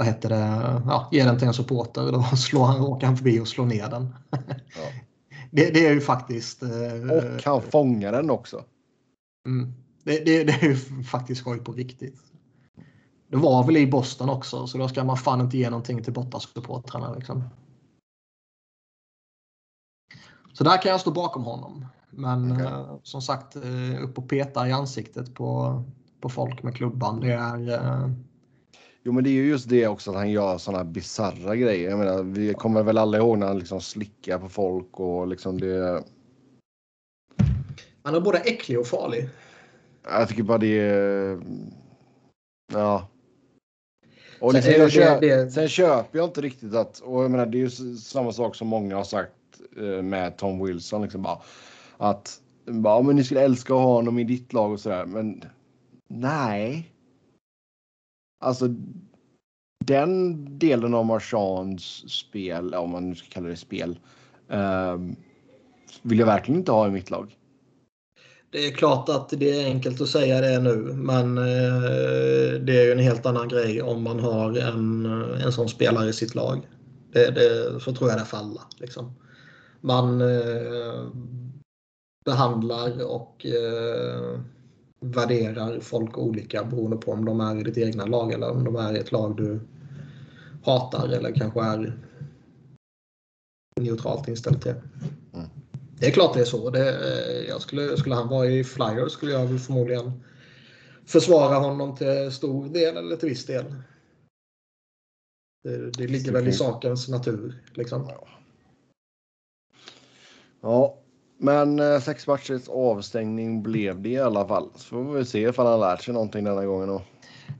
vad heter det? Ja, ge den till en supporter. Då slår han, åker han förbi och slår ner den. det, det är ju faktiskt... Eh, och han fångar den också. Mm. Det, det, det är ju faktiskt skoj på riktigt. Det var väl i Boston också, så då ska man fan inte ge någonting till bortasupportrarna. Liksom. Så där kan jag stå bakom honom. Men Okej. eh, som sagt, eh, upp och peta i ansiktet på, på folk med klubban. Det är... Eh, Jo, men det är ju just det också att han gör sådana bisarra grejer. Jag menar, vi kommer väl alla ihåg när han liksom slickar på folk och liksom det. han är både äcklig och farlig. Jag tycker bara det är... Ja. Och Sen liksom, är jag köp, det- Sen köper jag inte riktigt att... Och jag menar, det är ju samma sak som många har sagt eh, med Tom Wilson. Liksom bara, att bara, "Ja, men ni skulle älska att ha honom i ditt lag och sådär. Men nej. Alltså den delen av Marchands spel, om man nu ska kalla det spel, ehm, vill jag verkligen inte ha i mitt lag. Det är klart att det är enkelt att säga det nu, men eh, det är ju en helt annan grej om man har en, en sån spelare i sitt lag. Det, det, så tror jag det är för alla. Liksom. Man eh, behandlar och eh, värderar folk olika beroende på om de är i ditt egna lag eller om de är i ett lag du hatar eller kanske är neutralt inställd till. Mm. Det är klart det är så. Det, eh, jag skulle, skulle han vara i Flyers skulle jag väl förmodligen försvara honom till stor del eller till viss del. Det, det ligger väl i sakens natur. Liksom. Ja, men eh, sex matchers avstängning blev det i alla fall. Så får vi se ifall han lärt sig någonting denna gången. Då.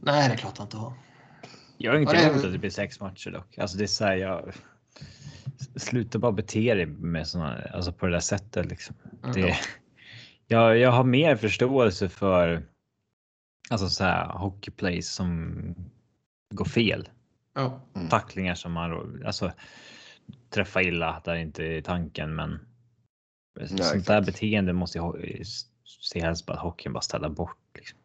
Nej, det är klart han inte har. Jag har det är- emot att det blir sex matcher dock. Alltså det är så här, jag... Sluta bara bete dig med såna, alltså på det där sättet liksom. Det, jag, jag har mer förståelse för alltså så här hockeyplays som går fel. Ja. Tacklingar som man alltså träffa illa där inte är tanken, men sånt där exakt. beteende måste se helst bara att hockeyn bara ställa bort. Liksom.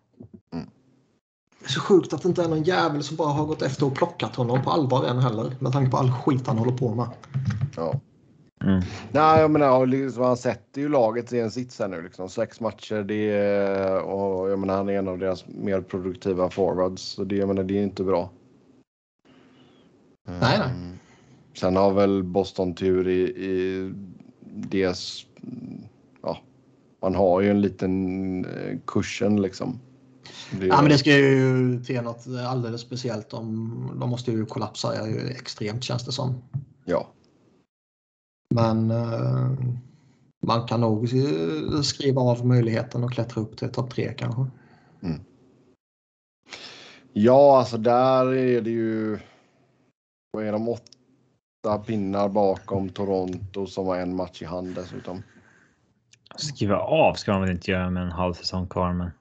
Det är så sjukt att det inte är någon jävel som bara har gått efter och plockat honom på allvar än heller. Med tanke på all skit han håller på med. Ja. Mm. Nej, jag menar, liksom, han sätter ju laget i en sits här nu. Liksom. Sex matcher, det är, och jag menar, han är en av deras mer produktiva forwards. Så det, jag menar, det är inte bra. Nej, nej. Mm. Sen har väl Boston tur i, i deras... Ja, man har ju en liten eh, kursen liksom. Det, Ja, men det ska ju till något alldeles speciellt. De, de måste ju kollapsa ju extremt känns det som. ja. Men eh, man kan nog eh, skriva av möjligheten att klättra upp till topp tre kanske. ja, alltså där är det ju... Vad är de? Åtta pinnar bakom Toronto som har en match i hand dessutom. Skriva av ska man väl inte göra med en halv säsong kvar, men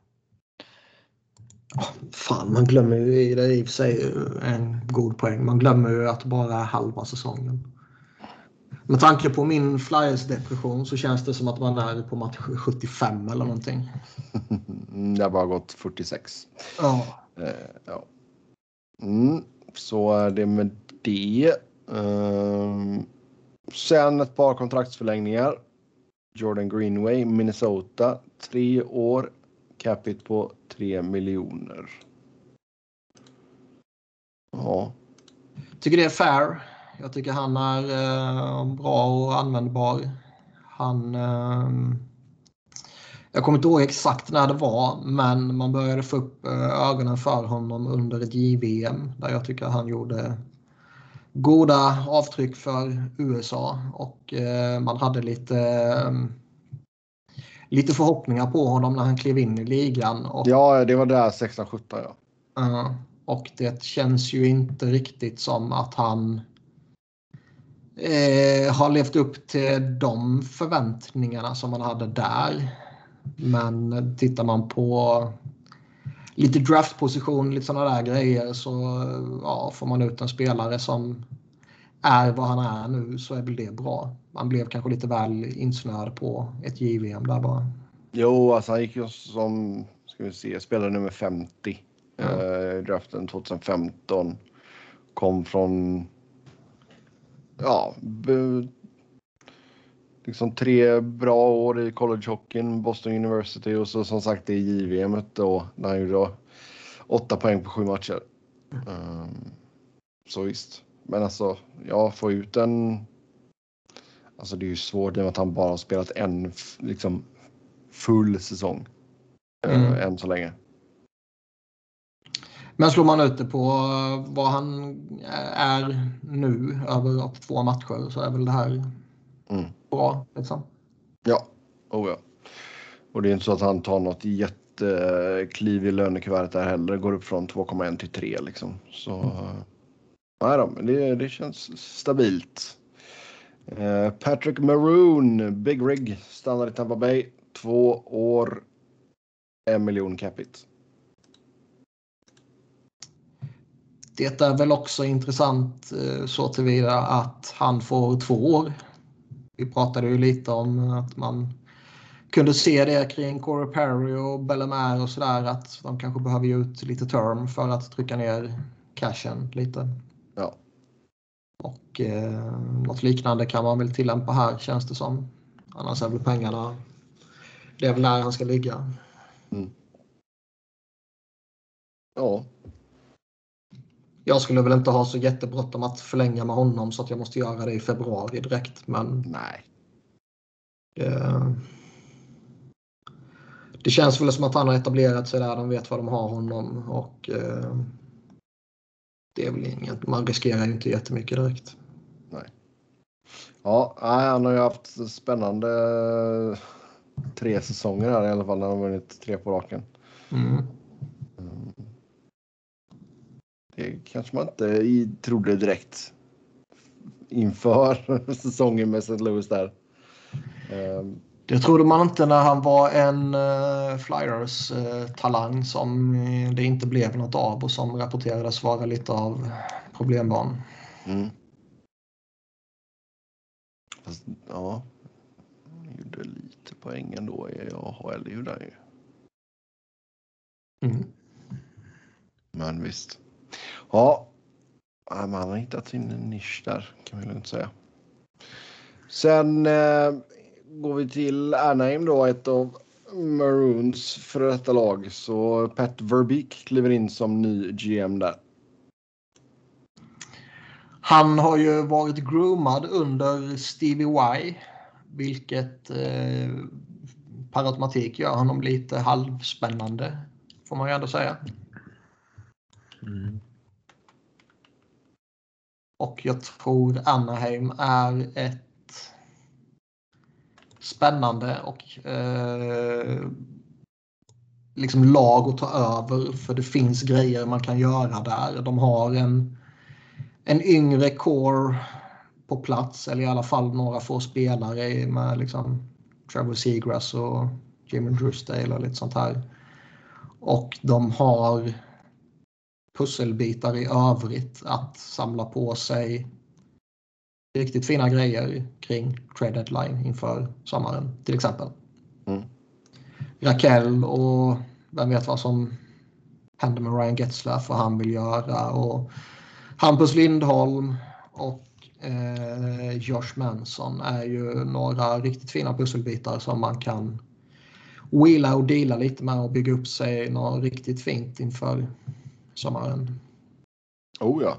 Fan, man glömmer ju i det i och för sig en god poäng. Man glömmer ju att bara är halva säsongen. Med tanke på min Flyers-depression så känns det som att man är på match 75 eller någonting. Mm, Det har bara gått 46. Ja. Eh, ja. Mm, så är det med det. Ehm, sen ett par kontraktsförlängningar. Jordan Greenway, Minnesota. Tre år. Capita på 3 miljoner. Ja. Tycker det är fair. Jag tycker han är eh, bra och användbar. Han... Eh, jag kommer inte ihåg exakt när det var, men man började få upp eh, ögonen för honom under ett JVM där jag tycker han gjorde goda avtryck för USA och eh, man hade lite eh, lite förhoppningar på honom när han klev in i ligan. Och, ja, det var där 16-17 ja. eh, och det känns ju inte riktigt som att han eh, har levt upp till de förväntningarna som man hade där. Men tittar man på lite draftposition, lite sådana där grejer så ja, får man ut en spelare som är vad han är nu så är väl det bra. Man blev kanske lite väl insnöad på ett JVM där bara. Jo, alltså han gick ju som, ska vi se, spelare nummer 50 Ja. eh, draften 2015. Kom från, ja, liksom tre bra år i collegehockeyn, Boston University och så som sagt det JVM då, när han gjorde åtta poäng på sju matcher. Ehm, så visst. Men alltså, jag får ut en... Alltså det är ju svårt i och med att han bara har spelat en liksom full säsong. eh, Mm. än så länge. Men slår man ut det på vad han är nu över 82 matcher så är väl det här Mm. Bra. Liksom. Ja, oh ja. Och det är inte så att han tar något jättekliv i lönekuvertet där heller. Går upp från 2,1 till 3 liksom. Så eh, nej då, men det, det känns stabilt. Eh, Patrick Maroon, Big Rig, stannar i Tampa Bay. Två år, en miljon capita. Det är väl också intressant eh, så tillvida att han får två år. Vi pratade ju lite om att man kunde se det kring Corey Perry och Bellemare och sådär att de kanske behöver ge ut lite term för att trycka ner cashen lite. Ja. Och eh, något liknande kan man väl tillämpa här känns det som. Annars är väl pengarna, det är väl där han ska ligga. Ja, Jag skulle väl inte ha så jättebråttom att förlänga med honom så att jag måste göra det i februari direkt. Men nej. det, det känns väl som att han har etablerat sig där. De vet vad de har honom och eh, det är väl inget. Man riskerar ju inte jättemycket direkt. Ja, nej, han har ju haft spännande tre säsonger här i alla fall när han har vunnit tre på raken. Mm. Det kanske man inte trodde direkt inför säsongen med St. Louis där. Ehm, Det trodde man inte när han var en uh, Flyers-talang som eh, det inte blev något av och som rapporterades vara lite av problembarn. Mm. Fast, ja, han gjorde lite poäng ändå i AHL gjorde han ju. Mm. Men visst. Ja, han har hittat sin nisch där kan vi lugnt säga. Sen eh, går vi till Anaheim då, ett av Maroons för detta lag. Så Pat Verbeek kliver in som ny GM där. Han har ju varit groomad under Stevie Y. Vilket eh, per automatik gör honom lite halvspännande. Får man ju ändå säga. Mm. Och jag tror Anaheim är ett spännande och eh, liksom lag att ta över. För det finns grejer man kan göra där. De har en, en yngre core på plats. Eller i alla fall några få spelare med liksom Trevor Seagrass och Jimmy Drewsdale och lite sånt här. Och de har pusselbitar i övrigt att samla på sig riktigt fina grejer kring trade deadline inför sommaren till exempel. Mm. Raquel och vem vet vad som händer med Ryan Getzlaff och han vill göra och Hampus Lindholm och eh, Josh Manson är ju några riktigt fina pusselbitar som man kan wheela och deala lite med och bygga upp sig något riktigt fint inför sommaren. Oh ja.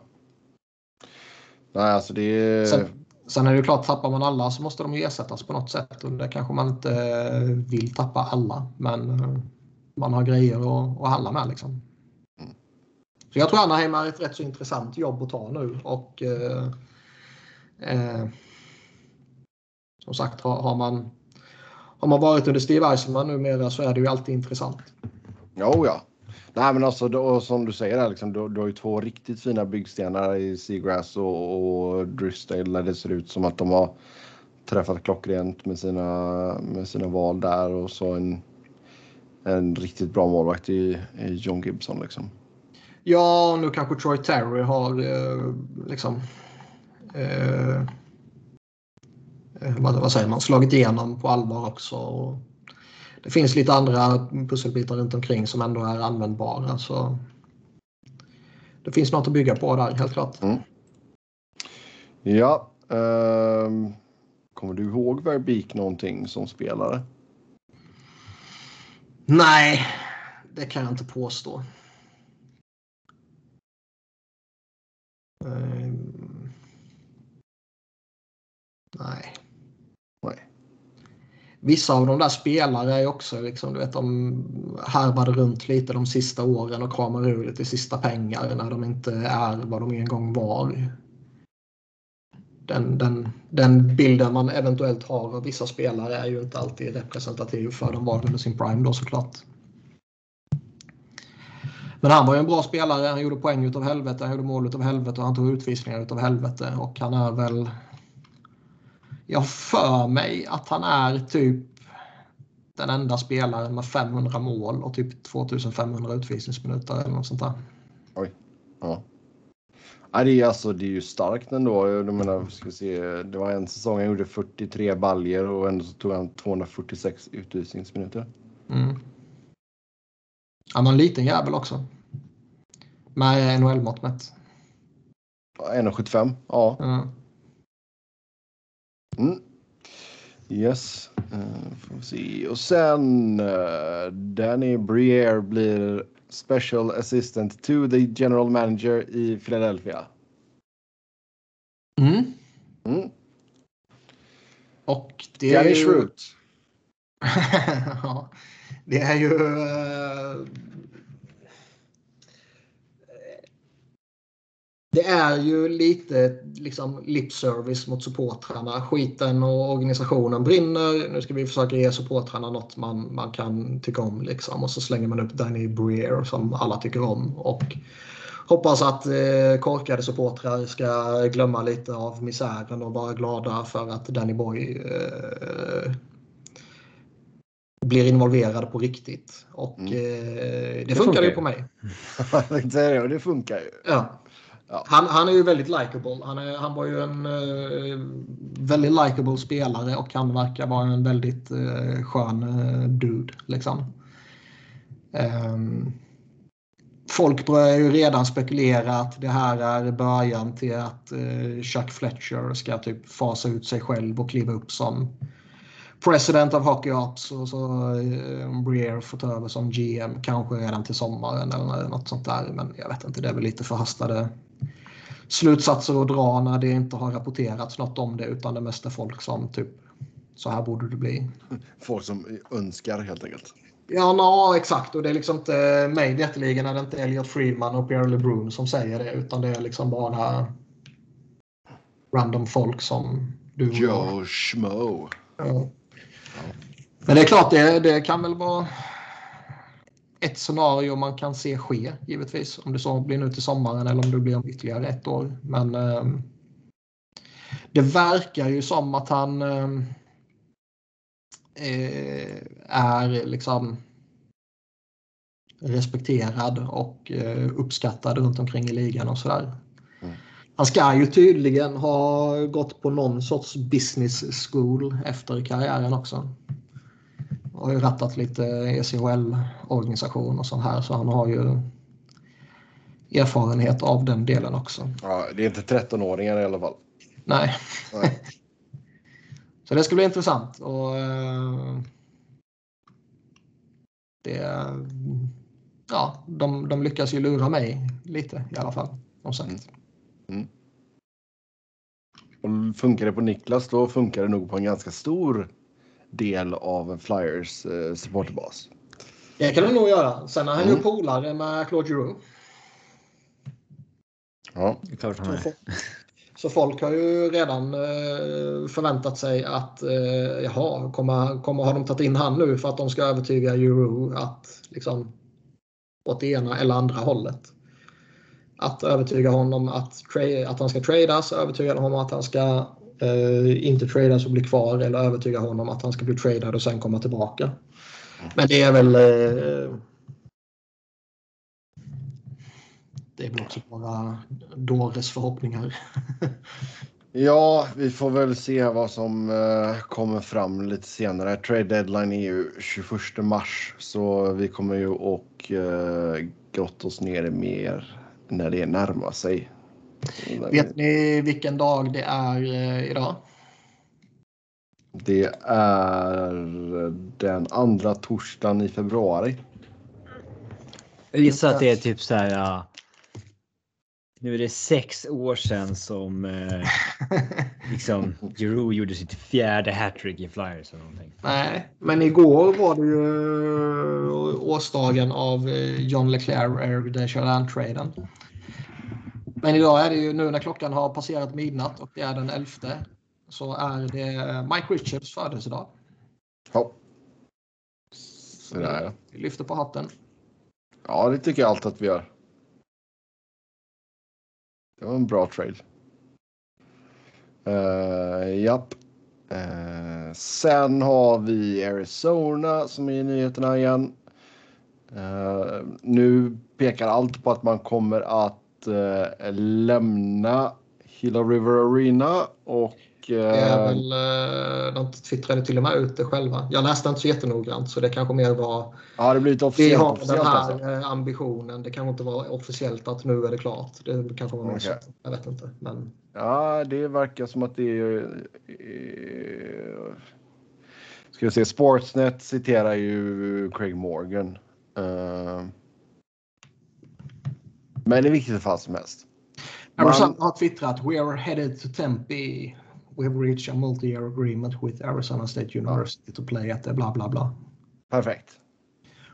Nej, alltså det. Sen, sen är det klart, tappar man alla så måste de ersättas på något sätt och det kanske man inte vill tappa alla. Men eh, man har grejer att, att handla med liksom. Mm. Så jag tror Anaheim är ett rätt så intressant jobb att ta nu och eh, eh, som sagt har, har, man har man varit under Steve Eisenman numera så är det ju alltid intressant. Jo, ja. Nej, men alltså då, som du säger, här liksom, du, du har ju två riktigt fina byggstenar i Seagrass och, och Drysdale där det ser ut som att de har träffat klockrent med sina, med sina val där och så en, en riktigt bra målvakt i, i John Gibson. Liksom. Ja, nu kanske Troy Terry har eh, liksom eh, eh, vad, vad, säger man, slagit igenom på allvar också. Och det finns lite andra pusselbitar runt omkring som ändå är användbara. Så det finns något att bygga på där, helt klart. Mm. Ja. Um, kommer du ihåg Verbeek någonting som spelare? Nej, det kan jag inte påstå. Um, nej. Nej. Vissa av de där spelare är också liksom, du vet, de harvade runt lite de sista åren och kramar ur lite sista pengar när de inte är vad de en gång var. Den, den, den bilden man eventuellt har av vissa spelare är ju inte alltid representativ för de var under sin prime då såklart. Men han var ju en bra spelare. Han gjorde poäng utav helvete, han gjorde mål utav helvete och han tog utvisningar utav helvete. Och han är väl... Jag för mig att han är typ den enda spelaren med 500 mål och typ 2500 utvisningsminuter eller något sånt där. Oj. Ja. Ja, det, är alltså, det är ju starkt ändå. Jag menar, ska se, det var en säsong han gjorde 43 baljer och ändå så tog han 246 utvisningsminuter. Mm. Han var en liten jävel också. Med NHL-mått mätt. 1,75. Ja. Mm. Mm. Yes. Uh, får se. Och sen uh, Danny Briere blir Special Assistant to the General Manager i Philadelphia. Mm. Mm. Och det är Danny ju... Schrute. ja, det är ju... eh, Det är ju lite liksom lip service mot supportrarna. Skiten och organisationen brinner. Nu ska vi försöka ge supportrarna något man, man kan tycka om. Liksom. Och så slänger man upp Danny Breer som alla tycker om. Och hoppas att eh, korkade supportrar ska glömma lite av misären och vara glada för att Danny Boy eh, blir involverad på riktigt. Och Mm. eh, det, funkar funkar ju på mig. Det, det funkar ju. Ja. Ja. Han, han är ju väldigt likable. Han, är, han var ju en eh, väldigt likable spelare och han verkar vara en väldigt eh, skön eh, dude. Liksom. Ehm, folk börjar ju redan spekulera att det här är början till att eh, Chuck Fletcher ska typ fasa ut sig själv och kliva upp som president of Hockey Ops och så eh, Breer får ta över som GM kanske redan till sommaren eller något sånt där. Men jag vet inte, det är väl lite förhastade slutsatser att dra när det inte har rapporterats något om det utan det mesta folk som typ så här borde det bli. Folk som önskar helt enkelt. Ja, no, exakt. Och det är liksom inte mig veterligen är det inte Elliot Friedman och Pierre LeBrun som säger det utan det är liksom bara random folk som du Joe Schmo. Ja. Men det är klart, det, det kan väl vara ett scenario man kan se ske givetvis. Om det så blir nu till sommaren eller om det blir om ytterligare ett år. Men eh, det verkar ju som att han eh, är liksom respekterad och eh, uppskattad runt omkring i ligan och sådär. Mm. Han ska ju tydligen ha gått på någon sorts business school efter karriären också. Har ju rattat lite ECHL-organisation och sånt här så han har ju erfarenhet av den delen också. Ja, det är inte 13-åringar i alla fall. Nej. Nej. Så det ska bli intressant. Och, eh, det, ja, de, de lyckas ju lura mig lite i alla fall. Som sagt. Mm. Och funkar det på Niklas då funkar det nog på en ganska stor del av Flyers eh, supporterbas. Det kan det nog göra. Sen är han Mm. ju polare med Claude Giroux. Ja, Det är klart han Så, är. så folk har ju redan eh, förväntat sig att eh, jaha, kommer, kommer har de tagit in han nu för att de ska övertyga Euro att liksom åt det ena eller andra hållet. Att övertyga honom att, att han ska tradas, övertyga honom att han ska Eh, inte tradas och bli kvar eller övertyga honom att han ska bli tradad och sen komma tillbaka. Men det är väl eh, det är väl också bara dåres förhoppningar. ja vi får väl se vad som eh, kommer fram lite senare. Trade deadline är ju 21 mars så vi kommer ju och eh, grotta oss ner mer när det närmar sig. Vet ni vilken dag det är eh, idag? Det är den andra torsdagen i februari. Jag gissar att det är typ så här. ja, Nu är det sex år sedan som eh, liksom Giroux gjorde sitt fjärde hattrick i Flyers eller någonting. Nej, men igår var det ju eh, årsdagen av eh, John Leclerc Eric Desjardins-traden. Men idag är det ju nu när klockan har passerat midnatt och det är den 11 så är det Mike Richards födelsedag. Ja, Så där ja. vi lyfter på hatten. Ja, det tycker jag allt att vi gör. Det var en bra trade. Uh, japp. Eh, sen har vi Arizona som är i nyheterna igen. Eh, nu pekar allt på att man kommer att eh, lämna Hilla River Arena och Det är eh, väl, eh, de twittrade till och med ut det själva. Jag läste inte så jättenoggrant så det kanske mer var ja, det blir lite vi officiellt. har den här alltså. ambitionen. Det kanske inte var officiellt att nu är det klart. Det kanske var så. Jag vet inte. Men Ja, det verkar som att det är... eh, Ska vi se, Sportsnet citerar ju Craig Morgan. Eh, men det är viktigt fall som helst. Man- Arizona har twittrat “We are headed to Tempe. We have reached a multi-year agreement with Arizona State University to play at the bla bla bla”. Perfekt.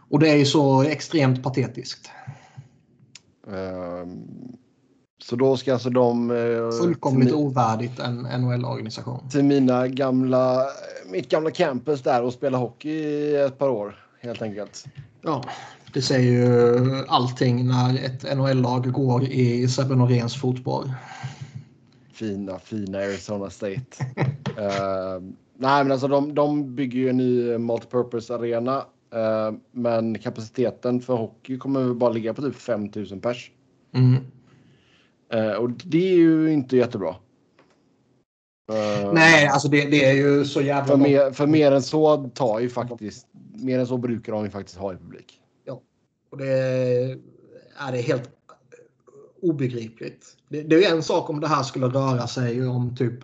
Och det är ju så extremt patetiskt. Eh, så då ska alltså de... eh, Fullkomligt till, ovärdigt en NHL-organisation. till mina gamla, mitt gamla campus där och spela hockey i ett par år helt enkelt. Ja, det säger ju allting när ett NHL-lag går i Sebbe Noréns fotspår. Fina, fina Arizona State. Eh, nej, men alltså de, de bygger ju en ny multipurpose arena. eh, men kapaciteten för hockey kommer bara ligga på typ 5000 pers. Mm. Eh, och det är ju inte jättebra. Eh, Nej, alltså det, det är ju så jävla... För mer, för mer än så tar ju faktiskt, mer än så brukar de ju faktiskt ha i publik. Och det är det helt obegripligt. Det, det är en sak om det här skulle röra sig om typ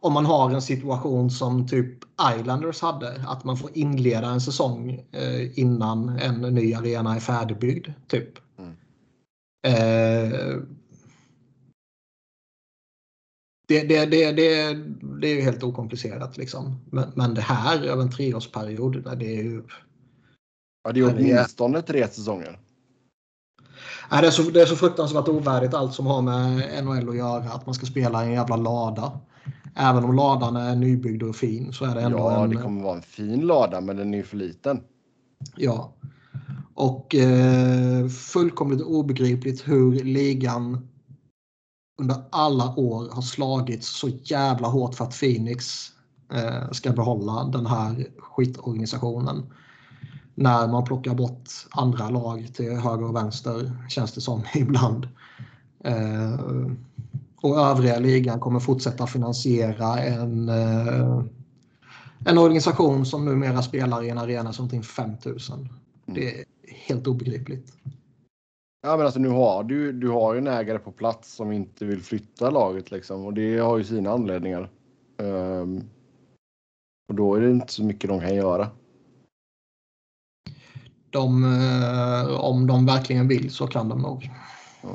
om man har en situation som typ Islanders hade. Att man får inleda en säsong eh, innan en ny arena är färdigbyggd. Typ. Mm. Eh, det, det, det, det, det är ju helt okomplicerat liksom. Men, men det här över en treårsperiod, det är ju... Ja, det är åtminstone tre säsonger. Nej, det, är så, det är så fruktansvärt ovärdigt allt som har med NHL att göra. Att man ska spela i en jävla lada. Även om ladan är nybyggd och fin så är det ändå Ja, en... det kommer vara en fin lada, men den är ju för liten. Ja. Och eh, fullkomligt obegripligt hur ligan under alla år har slagits så jävla hårt för att Phoenix eh, ska behålla den här skitorganisationen. När man plockar bort andra lag till höger och vänster känns det som ibland. Eh, och övriga ligan kommer fortsätta finansiera en, eh, en organisation som numera spelar i en arena som omkring 5000. Det är helt obegripligt. Ja, men alltså nu har du, du har ju en ägare på plats som inte vill flytta laget liksom och det har ju sina anledningar. Ehm, och då är det inte så mycket de kan göra. De, eh, om de verkligen vill så kan de nog. Ja.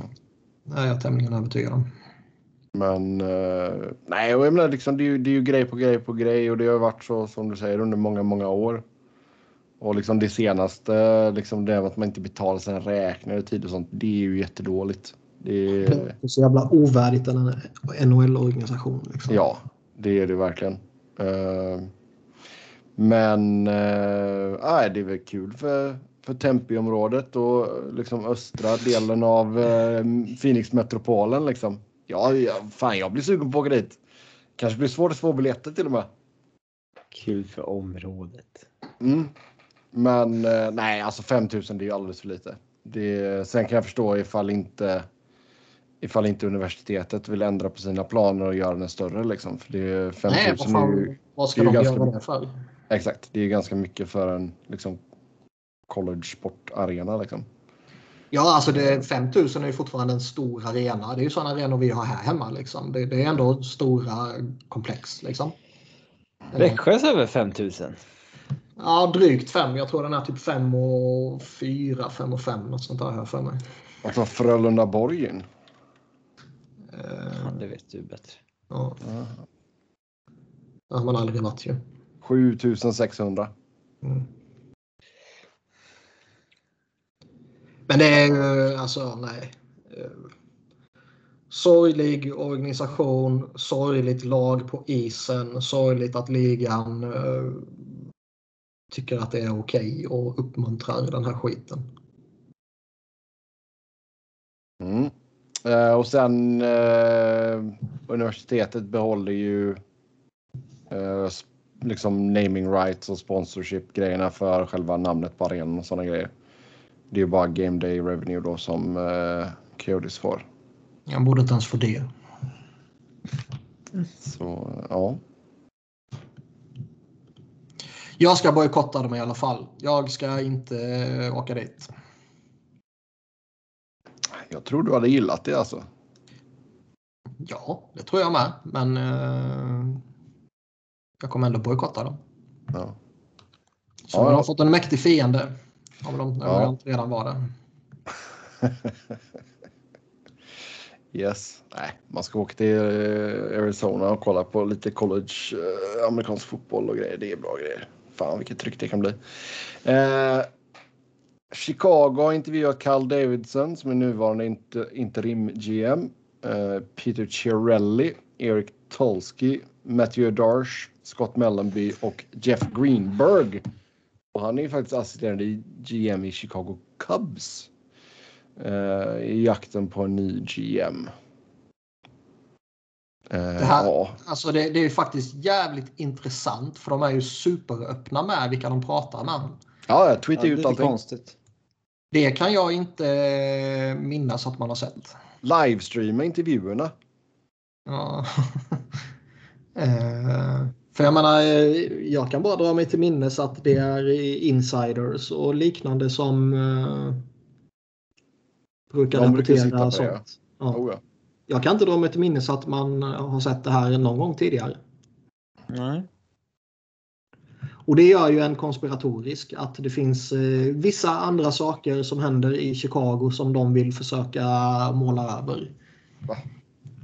Det är jag tämligen övertygad om. Men eh, nej, och jag menar liksom det är, ju, det är ju grej på grej på grej och det har varit så som du säger under många, många år. Och liksom det senaste, liksom det att man inte betalar sina räkningar i tid och sånt, det är ju jättedåligt. Det är, Det är så jävla ovärdigt en NHL-organisation. Liksom. ja, det är det verkligen. Eh, men eh, det är väl kul för, för Tempe-området och liksom östra delen av eh, Phoenix-metropolen liksom. Ja, ja, fan jag blir sugen på att åka dit. Kanske blir svårt att få biljetter till och med. Kul för området. Mm. Men eh, nej, alltså 5000 det är ju alldeles för lite. Det, sen kan jag förstå ifall inte ifall inte universitetet vill ändra på sina planer och göra den större liksom. För det, 5000 Nej, vad, är ju, fan, vad ska är de göra det för? Exakt, det är ju ganska mycket för en liksom college sportarena liksom. Ja, alltså det, 5000 är ju fortfarande en stor arena. Det är ju sådana arenor vi har här hemma. Liksom. Det, det är ändå stora komplex. Liksom. Växjös över 5000. Ja, drygt fem. Jag tror den är typ 5 och 4, 5 och 5. Något sånt där jag för mig. Så Frölunda Borgen. Eh, Ja, det vet du bättre. ja. Det har man aldrig varit ju. 7600. Mm. Men det är ju alltså nej. Eh, Sorglig organisation, sorgligt lag på isen, sorgligt att ligan eh, tycker att det är okej och uppmuntrar den här skiten. Mm. Eh, och sen eh, universitetet behåller ju eh, liksom naming rights och sponsorship grejerna för själva namnet på arenan och sådana grejer. Det är ju bara game day revenue då som eh, Coyotes får. Jag borde inte ens få det. Så ja. Jag ska bojkotta dem i alla fall. Jag ska inte eh, åka dit. Jag tror du hade gillat det alltså. Ja, det tror jag med. Men eh, jag kommer ändå bojkotta dem. Ja. Så Ja, de har fått en mäktig fiende. Om de, Ja. redan var det. Yes. Nej, man ska åka till eh, Arizona och kolla på lite college eh, amerikansk fotboll och grejer. Det är bra grejer. Fan vilket tryck det kan bli. Eh, Chicago har intervjuat Carl Davidson som är nuvarande inter, interim GM. Eh, Peter Chiarelli, Eric Tolsky, Matthew Darsh, Scott Mellanby och Jeff Greenberg. Och han är ju faktiskt assisterande GM i Chicago Cubs eh, i jakten på en ny GM. Eh, Det här- ja, Alltså det, det är ju faktiskt jävligt intressant för de är ju superöppna med vilka de pratar med. ja, jag tweetade Ja, ut allting. konstigt. Det kan jag inte eh, minnas att man har sett. Livestreama intervjuerna. Ja. Eh, För jag menar, eh, jag kan bara dra mig till minnes att det är insiders och liknande som, eh, brukar De brukar rapportera det, sånt. Ja. Oh, ja. Jag kan inte dra mig till minnes att man har sett det här någon gång tidigare. Nej. Och det gör ju en konspiratorisk att det finns eh, vissa andra saker som händer i Chicago som de vill försöka måla över.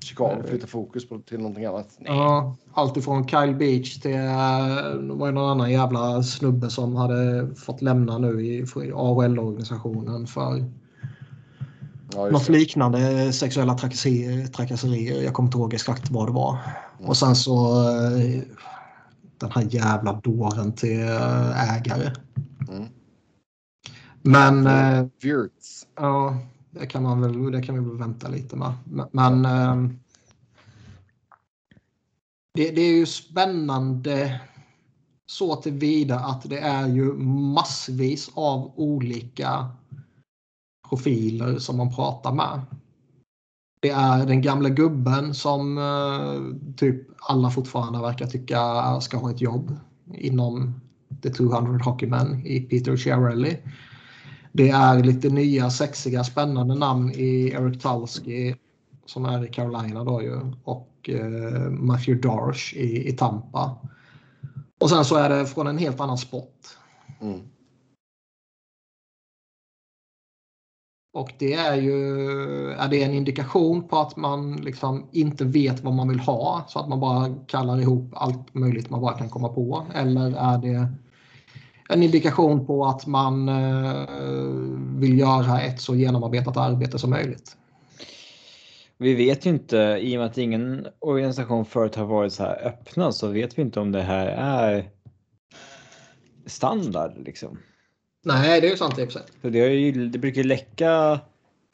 Chicago flyttar fokus på, till någonting annat. Nej. Ja, allt ifrån Kyle Beach till eh, det var ju någon annan jävla snubbe som hade fått lämna nu i AHL-organisationen för Ja, något det. liknande sexuella trakasserier. trakasserier. Jag kommer inte ihåg exakt vad det var. Och sen så eh, den här jävla dåren till eh, ägare. Mm. Men Wirtz. ja, det kan, man väl, det kan vi väl vänta lite med. Men, eh, det, det är ju spännande så tillvida att det är ju massvis av olika profiler som man pratar med. Det är den gamla gubben som eh, typ alla fortfarande verkar tycka ska ha ett jobb inom The 200 Hockeymen i Peter Chiarelli. Det är lite nya, sexiga, spännande namn i Eric Tulsky som är i Carolina då ju och eh, Matthew Darsh i, i Tampa. Och sen så är det från en helt annan sport. Mm. Och det är ju är det en indikation på att man liksom inte vet vad man vill ha så att man bara kallar ihop allt möjligt man bara kan komma på? Eller är det en indikation på att man eh, vill göra ett så genomarbetat arbete som möjligt? Vi vet ju inte, i och med att ingen organisation förut har varit så här öppna, så vet vi inte om det här är standard liksom. Nej, det är ju sant i och för sig. Det, ju, det brukar läcka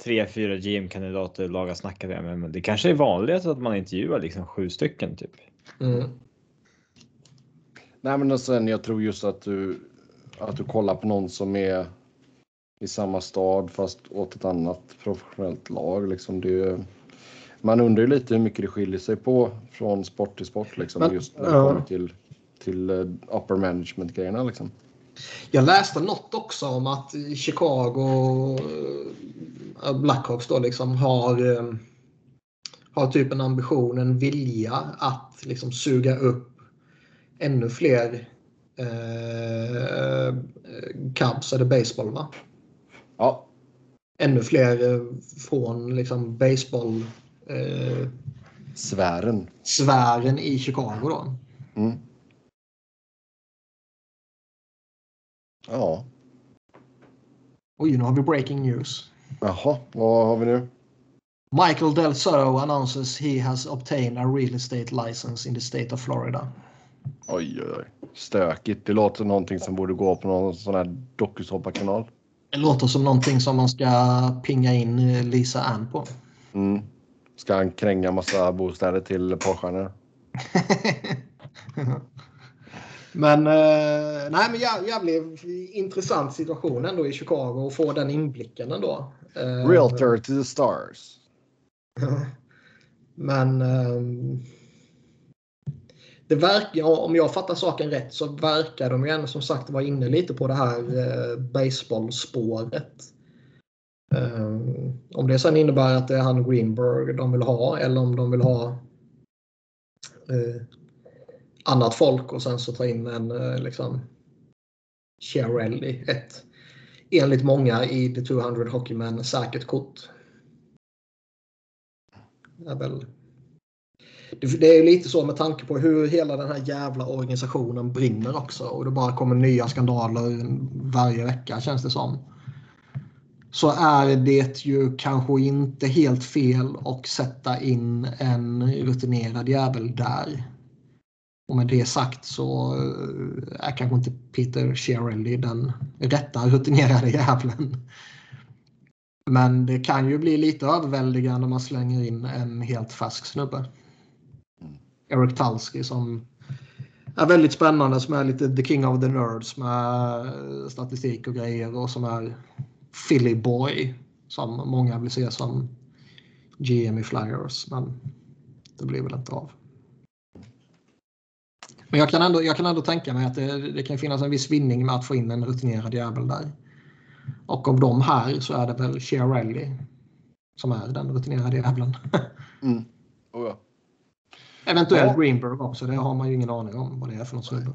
tre, fyra GM-kandidater lag har snackat med, men det kanske är vanligt att man intervjuar liksom sju stycken typ. Mm. Nej, men och sen jag tror just att du, att du kollar på någon som är i samma stad fast åt ett annat professionellt lag. Liksom det, man undrar ju lite hur mycket det skiljer sig på från sport till sport. Liksom, Men, just när det ja. kommer till, till eh, upper management-grejerna. Liksom. Jag läste något också om att Chicago eh, Blackhawks då liksom har, eh, har typ en ambition, en vilja att liksom suga upp ännu fler eh, Cubs eller baseball. Va? Ja, Ännu fler eh, från liksom baseball eh, sfären. sfären i Chicago. Då. Mm. Ja, Oj, nu har vi breaking news. jaha, vad har vi nu? Michael Del Soto announces he has obtained a real estate license in the state of Florida. Oj, oj, oj. Stökigt. Det låter som någonting som borde gå på någon sån här dokusåpakanal. Det låter som någonting som man ska pinga in eh, Lisa Ann på. Mm. Ska han kränga massa bostäder till porrstjärnor? men eh, nej, men jä- jävligt intressant situation ändå i Chicago och få den inblicken ändå. Eh, Realtor to the stars. Men ehm, det verkar, om jag fattar saken rätt så verkar de ju ändå som sagt vara inne lite på det här eh, baseballspåret. Um, om det sen innebär att det är han Greenberg de vill ha eller om de vill ha eh, annat folk och sen så ta in en eh, liksom Chiarelli. Ett enligt många i The 200 Hockeymen säkert kort. är väl det, är ju lite så med tanke på hur hela den här jävla organisationen brinner också och det bara kommer nya skandaler varje vecka känns det som. Så är det ju kanske inte helt fel att sätta in en rutinerad jävel där. Och med det sagt så eh, är kanske inte Peter Shirelli den rätta rutinerade jäveln. Men det kan ju bli lite överväldigande när man slänger in en helt färsk snubbe. Eric Tulsky som är väldigt spännande, som är lite the king of the nerds med statistik och grejer och som är Philly boy som många vill se som GM i Flyers. Men det blir väl inte av. Men jag kan ändå, jag kan ändå tänka mig att det, det kan finnas en viss vinning med att få in en rutinerad jävel där. Och av de här så är det väl Chiarelli som är den rutinerade jävlen. Mm. Oh, ja. Eventuellt Ja. Greenberg också, det har man ju ingen aning om vad det är för något snubbe.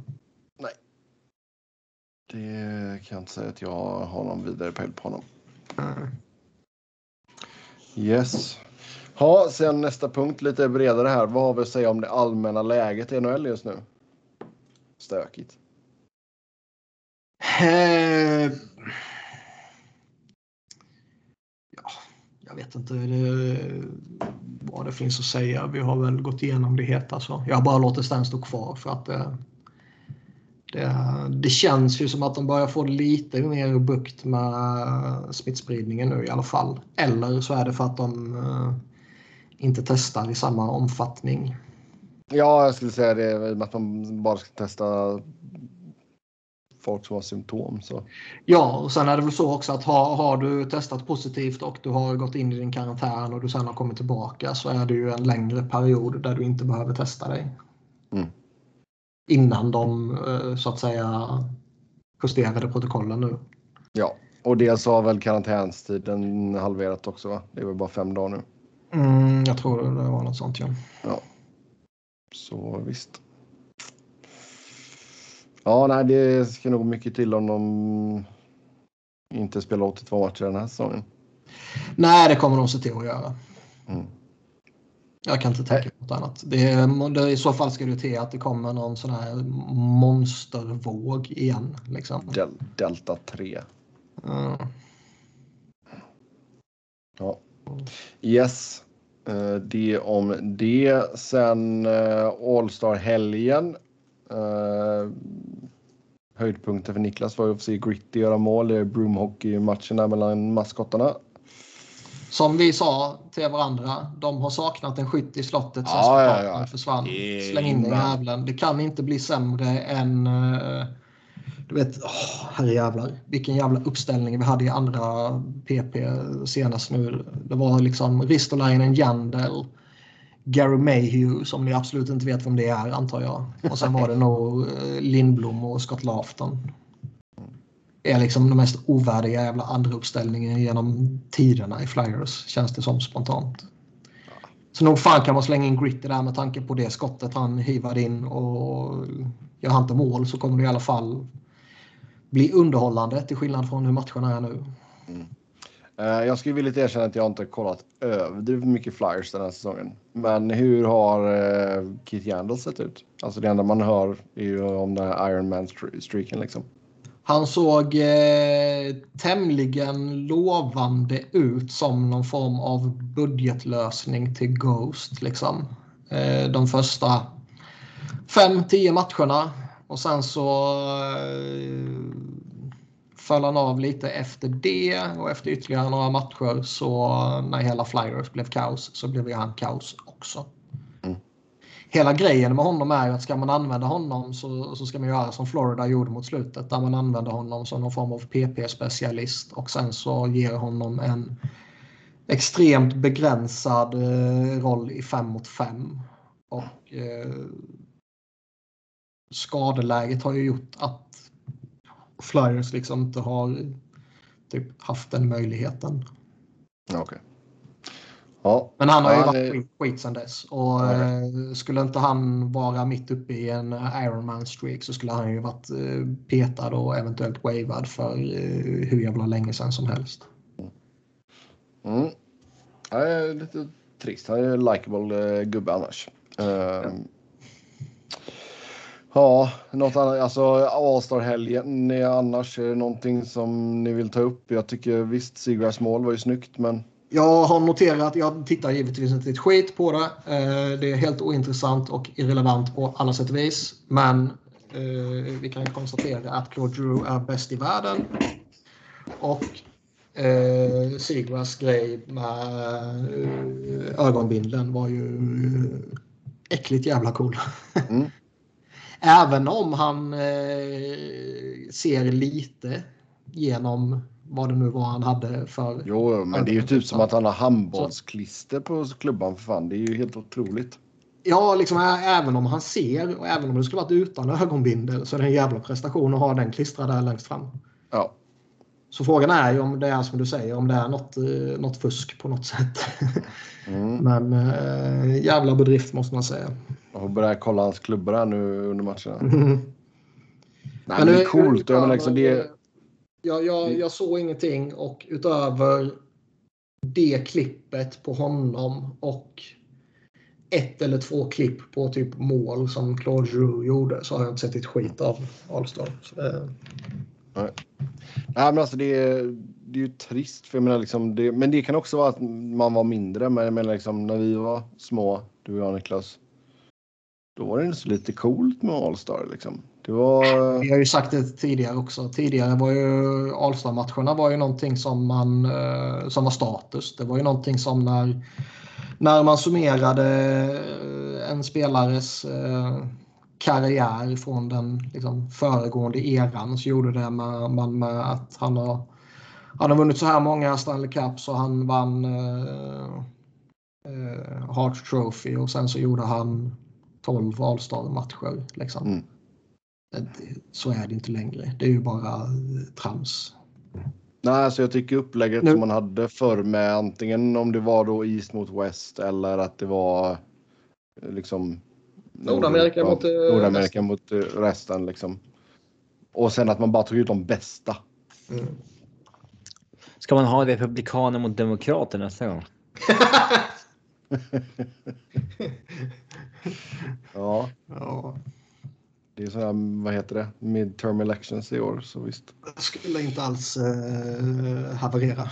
Det kan jag inte säga att jag har någon vidare pejl på honom. Mm. Yes. Ja, sen nästa punkt lite bredare här. Vad har vi att säga om det allmänna läget i NHL just nu? Stökigt. Eh, ja, jag vet inte det, vad det finns att säga. Vi har väl gått igenom det heta. Så. Alltså. Jag har bara låtit den stå kvar för att det, det, det känns ju som att de börjar få lite mer bukt med smittspridningen nu i alla fall. Eller så är det för att de eh, inte testar i samma omfattning. Ja, jag skulle säga det. Att de bara ska testa folk som har symptom. Så. Ja, och sen är det väl så också att har, har du testat positivt och du har gått in i din karantän och du sen har kommit tillbaka så är det ju en längre period där du inte behöver testa dig. Mm. Innan de eh, så att säga justerade protokollen nu. Ja, och dels har väl karantänstiden halverat också. Va? Det är väl bara fem dagar nu. Mm, jag tror det var något sånt ja. Så visst. Ja, nej, det ska nog mycket till om de inte spelar 82 matcher den här säsongen. Nej, det kommer de se till att göra. Mm. Jag kan inte tänka mig något annat. Det, det, I så fall ska det till att det kommer någon sån här monstervåg igen. Liksom. Del Delta 3. Mm. Ja. Yes. Eh, Det om det. Sen eh, All-star-helgen. Eh, Höjdpunkten för Niklas var ju att se Gritty göra mål i broomhockey-matchen där mellan maskottarna. Som vi sa till varandra, de har saknat en skytt i slottet sen Ja, ja, ja. försvann. Jajamän. Släng in den jävlen. Det kan inte bli sämre än... eh, Du vet, oh, herrejävlar. Vilken jävla uppställning vi hade i andra PP senast nu. Det var liksom Ristolainen, Jandel, Gary Mayhew som ni absolut inte vet vem det är antar jag. Och sen var det nog eh, Lindblom och Scott Laughton. Det är liksom den mest ovärdiga jävla andra uppställningen genom tiderna i Flyers känns det som spontant. Så nog fan kan man slänga in Gritty där med tanke på det skottet han hivade in och gör han inte mål så kommer det i alla fall bli underhållande till skillnad från hur matcherna är nu. Mm. Eh, jag skulle vilja erkänna att jag inte har kollat överdrivet mycket Flyers den här säsongen. Men hur har eh, Keith Yandel sett ut? Alltså det enda man hör är ju om den här Iron Man-streaken liksom. Han såg eh, tämligen lovande ut som någon form av budgetlösning till Ghost. Liksom. Eh, de första 5-10 matcherna. Och sen så eh, föll han av lite efter det. Och efter ytterligare några matcher så när hela Flyers blev kaos så blev ju han kaos också. Mm. Hela grejen med honom är ju att ska man använda honom så, så ska man göra som Florida gjorde mot slutet. Där man använder honom som någon form av PP-specialist och sen så ger honom en extremt begränsad eh, roll i 5 mot 5. Och eh, skadeläget har ju gjort att Flyers liksom inte har typ haft den möjligheten. Ja, Okej. Ja, Men han har ju Ja, varit det- skit, sen dess. Och Ja, eh, skulle inte han vara mitt uppe i en Ironman-streak så skulle han ju varit eh, petad och eventuellt wavad för eh, hur jävla länge sedan som helst. Mm. Ja, det är lite trist. Han är en likeable eh, gubbe annars. Ehm. Ja, något annat. Alltså All-star-helgen annars är det någonting som ni vill ta upp? Jag tycker visst Seagrass mål var ju snyggt, men Jag har noterat, jag tittar givetvis inte ett skit på det. Eh, Det är helt ointressant och irrelevant på alla sätt och vis. Men eh, vi kan konstatera att Claude Drew är bäst i världen. Och eh, grej med eh, ögonbindeln var ju äckligt jävla cool. Mm. Även om han eh, ser lite genom vad det nu var han hade för jo, men det är ju typ som att han har handbollsklister på klubban för fan. Det är ju helt otroligt. Ja, liksom även om han ser och även om det skulle varit utan ögonbindel så är det en jävla prestation att ha den klistrad där längst fram. Ja, Så frågan är ju om det är som du säger, om det är något, eh, något fusk på något sätt. Mm. Men äh, jävla bedrift måste man säga. Jag får börja kolla hans klubbar här nu under matcherna. Mm. Nej, men det är coolt. Jag, menar, liksom, det, jag, jag, jag såg ingenting och utöver det klippet på honom och ett eller två klipp på typ mål som Claude Giroux gjorde så har jag inte sett ett skit av. Det... Nej. Nej, men alltså det är, det är ju trist. För jag menar liksom det, men det kan också vara att man var mindre. Men jag menar liksom när vi var små, du och jag Niklas. Då var det inte så lite coolt med Allstar liksom. Det var... Vi har ju sagt det tidigare också. Tidigare var ju Allstar-matcherna var ju någonting som man eh, som var status. Det var ju någonting som när, när man summerade eh, en spelares eh, karriär från den liksom, föregående eran så gjorde det med, man med att han har, han har vunnit så här många Stanley Cups och han vann eh, eh, Hart Trophy och sen så gjorde han 12 All-star-matcher. Liksom. Mm. Så är det inte längre. Det är ju bara trams. Nej, alltså jag tycker upplägget nu. som man hade förr med antingen om det var då East mot West eller att det var liksom Nordamerika mot, eh, Nordamerika resten. mot eh, resten. Liksom. Och sen att man bara tog ut de bästa. Mm. Ska man ha republikaner mot demokrater nästa gång? ja. ja. Det är sådana, vad heter det, midterm elections i år, så visst. Det skulle inte alls eh, haverera.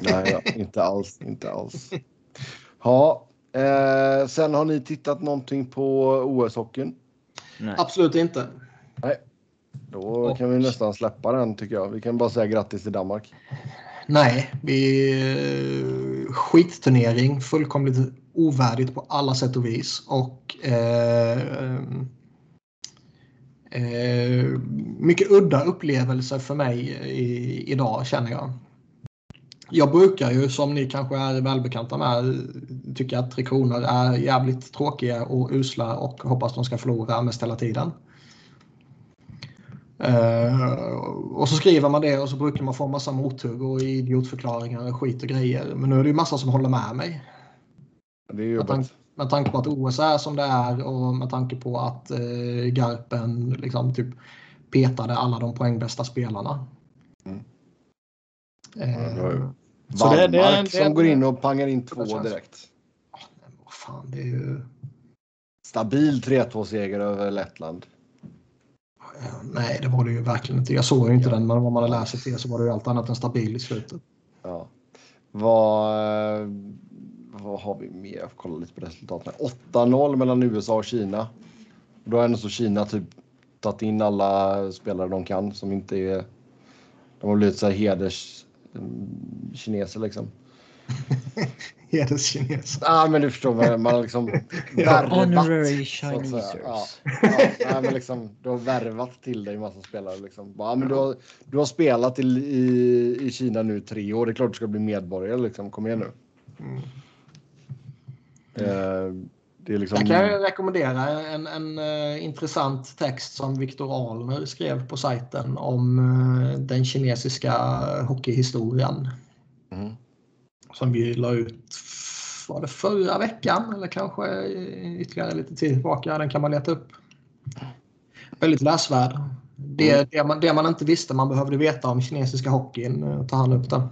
Nej, ja, inte alls, inte alls. Ja, Eh, sen har ni tittat någonting på OS-hockeyn? Absolut inte. Nej. Då Och... kan vi nästan släppa den tycker jag. Vi kan bara säga grattis till Danmark. Nej, vi eh, skitturnering. Fullkomligt ovärdigt på alla sätt och vis. Och eh, eh, mycket udda upplevelser för mig i, idag känner jag. Jag brukar ju, som ni kanske är välbekanta med, tycka att Tre Kronor är jävligt tråkiga och usla och hoppas de ska förlora mest hela tiden. Uh, och så skriver man det och så brukar man få massa mothugg och idiotförklaringar och skit och grejer. Men nu är det ju massa som håller med mig. Det är med, tanke, med tanke på att OS är som det är och med tanke på att uh, Garpen liksom typ petade alla de poängbästa spelarna. Mm. Uh, så det, det, det, som går in och pangar in två direkt. vad fan, det är ju... Stabil 3-2 seger över Lettland. Nej, det var det ju verkligen inte. Jag såg ju inte ja. den, men om man har läst sig till så var det ju allt annat än stabil i slutet. Ja. Vad, vad har vi mer? Jag får kolla lite på resultaten. 8-0 mellan USA och Kina. Då har ändå så Kina typ tagit in alla spelare de kan som inte är... De har blivit så här heders kineser liksom. Hederskineser. Ja, ah, men du förstår vad man liksom värvat. Honorary chinesers. Ja, ja, men liksom, du har värvat till dig massa spelare. Liksom. Ja, men du, har, du har spelat i, i, i Kina nu tre år. Det är klart du ska bli medborgare. Liksom. Kom igen nu. Mm. Uh, det är liksom... Jag kan rekommendera en, en uh, intressant text som Viktor Alner skrev på sajten om uh, den kinesiska hockeyhistorien. Mm. Som vi la ut var det förra veckan eller kanske ytterligare lite tid tillbaka. Den kan man leta upp. Väldigt läsvärd. Det, mm. det, man, det man inte visste man behövde veta om kinesiska hockeyn eh, tar han upp den.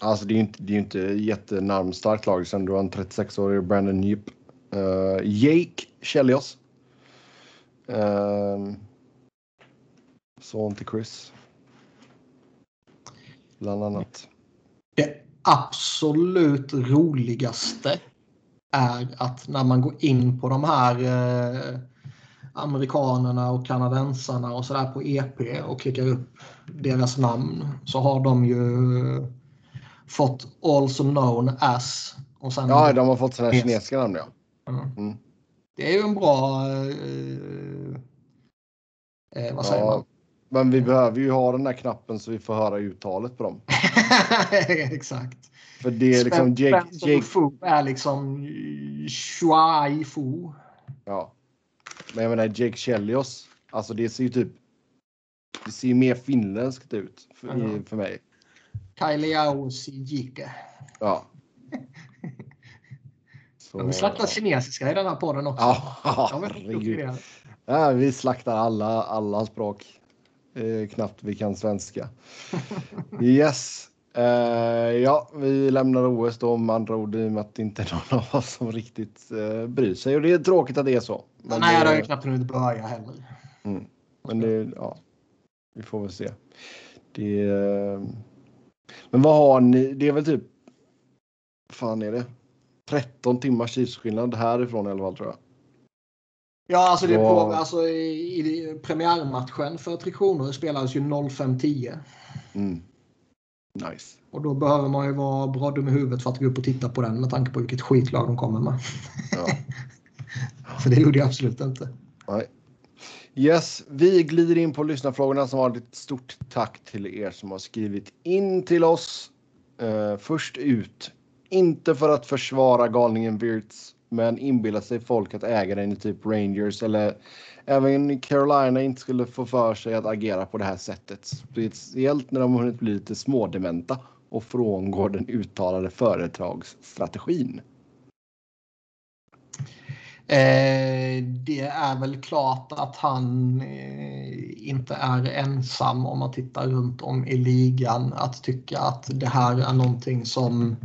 Alltså det är ju inte, det är inte jättenarmstarkt lag sen du har en 36-årig Brandon Nip. Uh, eh, Jake Chelios. Uh, ehm, son till Chris. Bland annat. Det absolut roligaste är att när man går in på de här eh, amerikanerna och kanadensarna och sådär på EP och klickar upp deras namn så har de ju fått also known as. Och sen, ja, de har fått sådana här kinesiska namn ja. Mm. Det är ju en bra... Eh, eh, vad säger ja, man? Men vi behöver ju ha den där knappen så vi får höra uttalet på dem. Exakt. För det är liksom Jake... Jake... Fu är liksom Shuai Fu. Ja. Men jag menar Jake Chelios. Alltså det ser ju typ Det ser mer finländskt ut för, i, för mig. Kailiausi Jike. Ja. Så, vi slaktar kinesiska i den här podden också. Ja, herregud. Ja, vi slaktar alla, alla språk. Eh, knappt vi kan svenska. Yes. Eh, ja, vi lämnar OS då med andra ord i och med att det inte är någon av oss som riktigt eh, bryr sig. Och det är tråkigt att det är så. Men Nej, det har ju knappt hunnit börja heller. men det, ja, vi får väl se. Det, eh, men vad har ni? Det är väl typ. fan är det? 13 timmars tidsskillnad härifrån i alla fall tror jag. Ja, alltså, det är på, Vad- alltså i, i premiärmatchen för Tre Kronor spelades ju 05.10. Mm. Nice. Och då behöver man ju vara bra dum i huvudet för att gå upp och titta på den med tanke på vilket skitlag de kommer med. Ja. För det gjorde jag absolut inte. Nej. Yes, vi glider in på lyssnarfrågorna som har ett stort tack till er som har skrivit in till oss. Uh, först ut, inte för att försvara galningen Wirtz, men inbillar sig folk att ägaren i typ Rangers eller även Carolina inte skulle få för sig att agera på det här sättet. Speciellt när de har hunnit bli lite smådementa och frångår den uttalade företagsstrategin. Eh, det är väl klart att han eh, inte är ensam om man tittar runt om i ligan att tycka att det här är någonting som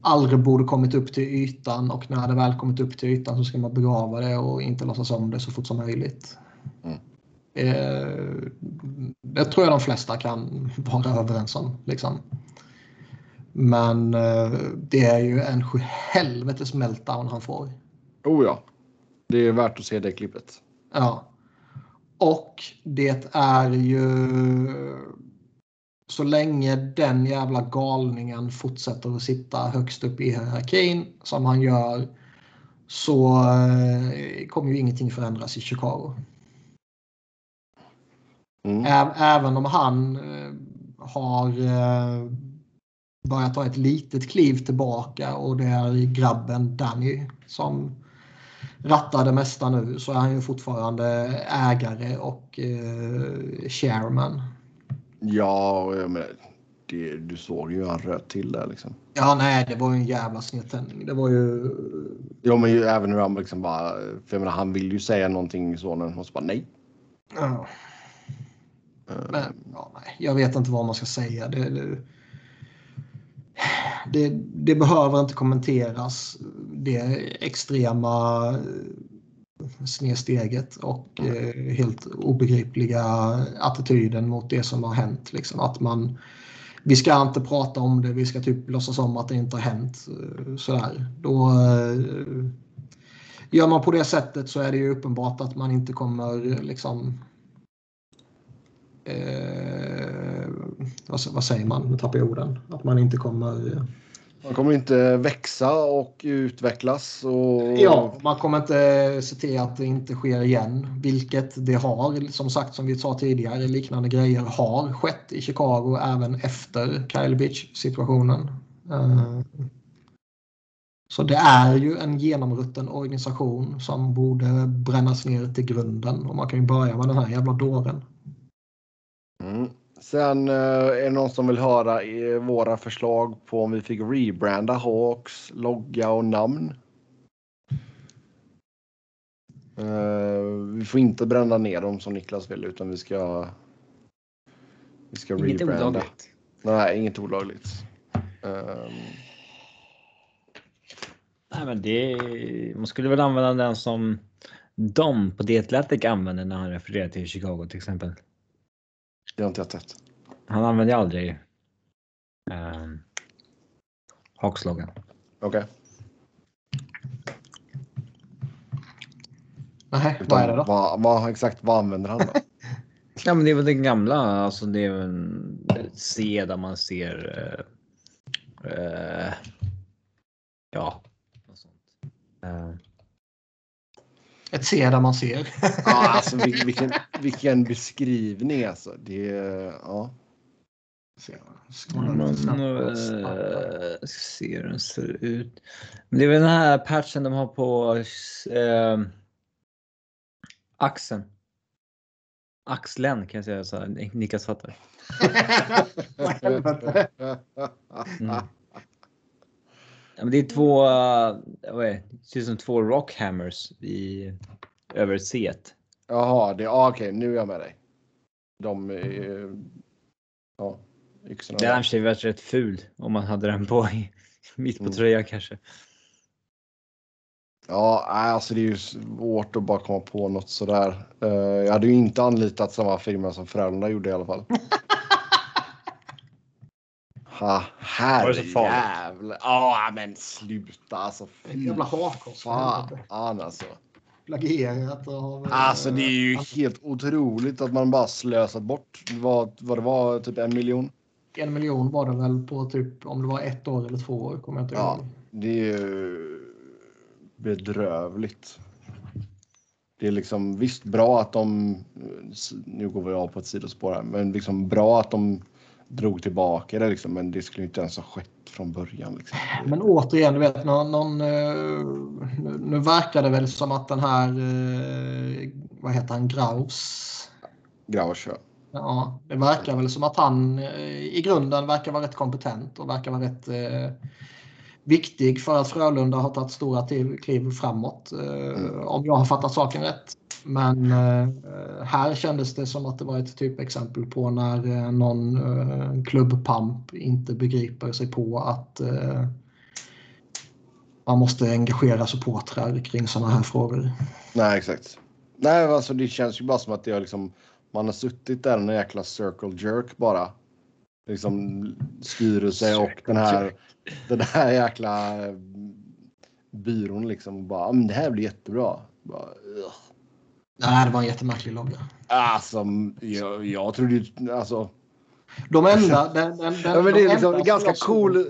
aldrig borde kommit upp till ytan och när det väl kommit upp till ytan så ska man begrava det och inte låtsas om det så fort som möjligt. Mm. Eh, det tror jag de flesta kan vara överens om. Liksom. Men eh, det är ju en sjuhelvetes meltdown han får. Oh ja, det är värt att se det klippet. Ja. Och det är ju så länge den jävla galningen fortsätter att sitta högst upp i hierarkin som han gör så eh, kommer ju ingenting förändras i Chicago. Mm. Även om han eh, har eh, börjat ta ett litet kliv tillbaka och det är grabben Danny som rattar det mesta nu så är han ju fortfarande ägare och eh, chairman. Ja, menar, det, du såg ju hur han röt till där liksom. Ja, nej, det var ju en jävla snedtändning. Det var ju... Ja, men ju, även hur han liksom bara, för jag menar, han vill ju säga någonting sonen och så bara nej. Ja, Eh, men, ja, nej, jag vet inte vad man ska säga. Det, det, det, det behöver inte kommenteras. Det extrema eh, snedsteget och eh, helt obegripliga attityden mot det som har hänt. Liksom. Att man, vi ska inte prata om det, vi ska typ låtsas om att det inte har hänt. eh, Sådär. Då, eh, gör man på det sättet så är det ju uppenbart att man inte kommer liksom eh, vad, vad säger man? Nu tappar jag orden. Att man inte kommer... Han kommer inte växa och utvecklas. Och... Ja, man kommer inte se till att det inte sker igen. Vilket det har. Som sagt, som vi sa tidigare, liknande grejer har skett i Chicago även efter Kyle Beach-situationen. Eh, Så det är ju en genomrutten organisation som borde brännas ner till grunden. Och man kan ju börja med den här jävla dåren. Mm. Sen eh, är det någon som vill höra i våra förslag på om vi fick rebranda Hawks logga och namn. Eh, vi får inte bränna ner dem som Niklas vill utan vi ska. Vi ska Inget rebranda. olagligt. Nej, inget olagligt. Ehm, Nej, men det, man skulle väl använda den som de på The Athletic använder när han refererar till Chicago till exempel. Det har inte jag sett. Han använder ju aldrig um, Hawks-loggan. Okej. Nej, vad är det då? Vad, vad, exakt vad använder han då? Ja, men det är väl den gamla, alltså det är en C där man ser. eh, eh, ja. något sånt. Eh, Ett C där man ser. ja, alltså vil- vilken, vilken beskrivning alltså. Det ja. Man snabbt. eh, se hur den ser ut. Men det är väl den här patchen de har på eh, axeln. Axeln kan jag säga så här, Niklas fattar. Mm. Det är två, uh, vad är det? det ser ut som två rockhammers i över C. Jaha, det, ah, okej, nu är jag med dig. De är... Ja, yxorna. Den hade i varit rätt ful om man hade den på i, mitt på Mm. tröjan kanske. Ja, alltså det är ju svårt att bara komma på något sådär. Eh, jag hade ju inte anlitat samma firma som Frölunda gjorde i alla fall. Ha, herrejävlar. Ja, men sluta alltså. Ett jävla hakkors. Fan alltså. Plagierat av... Alltså det är ju helt otroligt att man bara slösat bort vad, vad det var, typ en miljon. En miljon var det väl på typ om det var ett år eller två år. Kommer jag inte Ja. ihåg. Det är ju bedrövligt. Det är liksom visst bra att de, nu går vi av på ett sidospår här, men liksom bra att de drog tillbaka det liksom, men det skulle inte ens ha skett från början. Liksom. Men återigen, du vet, någon, någon, eh, nu, nu verkar det väl som att den här, eh, vad heter han, Graus? Grausch, ja. Ja, det verkar väl som att han eh, i grunden verkar vara rätt kompetent och verkar vara rätt eh, viktig för att Frölunda har tagit stora kliv framåt. Eh, Om jag har fattat saken rätt. Men eh, här kändes det som att det var ett typexempel på när eh, någon eh, klubbpamp inte begriper sig på att man måste engagera supportrar kring sådana här frågor. Nej, exakt. Nej, alltså det känns ju bara som att det har liksom, man har suttit där en jäkla circle jerk bara. Liksom styrelse och den här, den här jäkla byrån liksom bara, "Ja, men det här blir jättebra. Bara, ugh. Nej, det var en jättemärklig logga. Alltså, jag, jag trodde ju, alltså. De enda... Den, den, den, Ja, men det är liksom ganska cool.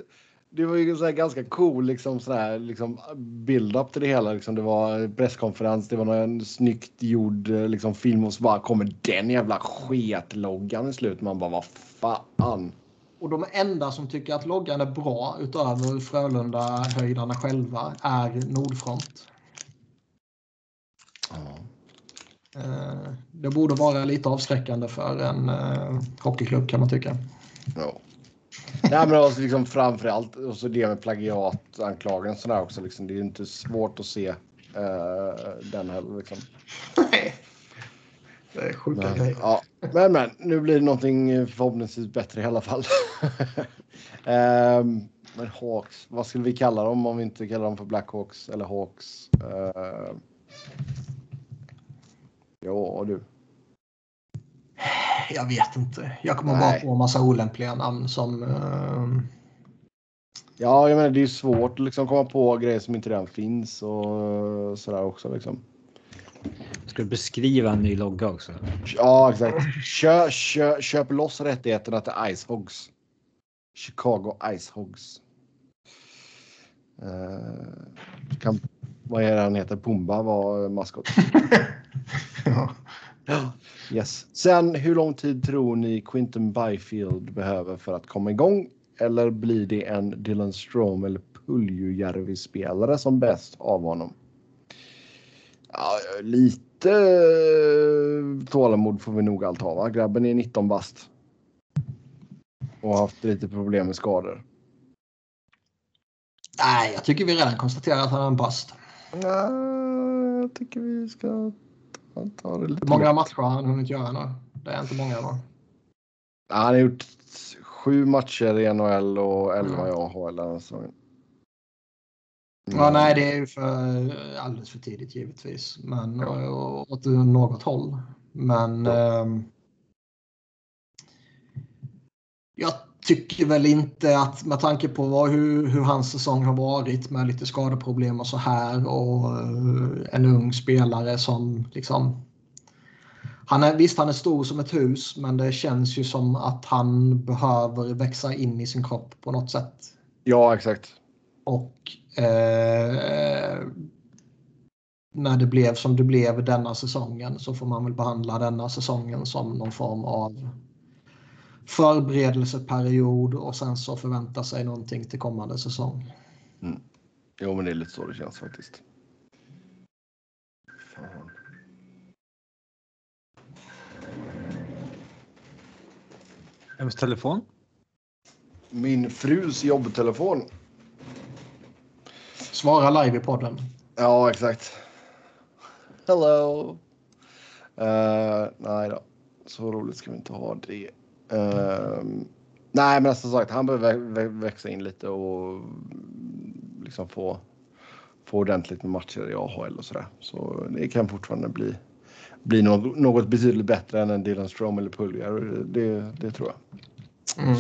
Det var ju så här ganska cool liksom sån här liksom build-up till det hela. Liksom det var presskonferens, det var någon snyggt gjord liksom film och så bara kommer den jävla sketloggan i slut. Man bara vad fan. Och de enda som tycker att loggan är bra utöver Frölunda-höjdarna själva är Nordfront. Eh, Det borde vara lite avskräckande för en eh, hockeyklubb kan man tycka. Ja. Nej men alltså liksom framförallt och så det med plagiatanklagelsen där också liksom. Det är ju inte svårt att se eh, den heller liksom. Det är sjuka Men, grejer. ja, men, men nu blir det någonting förhoppningsvis bättre i alla fall. Ehm, men Hawks, vad skulle vi kalla dem om vi inte kallar dem för Blackhawks eller Hawks? Uh, ja du. Jag vet inte. Jag kommer Nej. bara på en massa olämpliga namn som... eh, Ja, jag menar det är ju svårt att liksom komma på grejer som inte redan finns och sådär också liksom. Ska du beskriva en ny logga också? Ja, exakt. Kö, kö, köp loss rättigheterna till Icehogs. Chicago Icehogs. Uh, kan, vad är det han heter? Pumba var maskot. ja. Yes. Sen, hur lång tid tror ni Quinton Byfield behöver för att komma igång? Eller blir det en Dylan Strom eller Puljujärvi-spelare som bäst av honom? Ja, lite eh, tålamod får vi nog allt ha, va? Grabben är 19 bast. Och har haft lite problem med skador. Nej, jag tycker vi redan konstaterat att han är en bast. Ja, jag tycker vi ska det lite Hur många matcher har han hunnit göra nu? Det är inte många va? Han har gjort sju matcher i NHL och elva i Mm. AHL den här säsongen. Ja, nej, det är ju för, alldeles för tidigt givetvis. Men Ja. ja. åt något håll. Men Ja. ehm, jag tycker väl inte att med tanke på vad, hur, hur hans säsong har varit med lite skadeproblem och så här och eh, en ung spelare som liksom han är, visst, han är stor som ett hus, men det känns ju som att han behöver växa in i sin kropp på något sätt. Ja, exakt. Och eh, när det blev som det blev denna säsongen så får man väl behandla denna säsongen som någon form av förberedelseperiod och sen så förvänta sig någonting till kommande säsong. Jo, men det är lite så det känns faktiskt. Fan. Vems telefon? Min frus jobbtelefon. Svara live i podden. Ja, exakt. Hello. Uh, nej då. Så roligt ska vi inte ha det. Uh, nej, men som sagt, han behöver vä växa in lite och liksom få, få ordentligt med matcher i AHL och sådär. Så det kan fortfarande bli, bli något, något betydligt bättre än en Dylan Strom eller Pulgar. Det, det tror jag. Mm.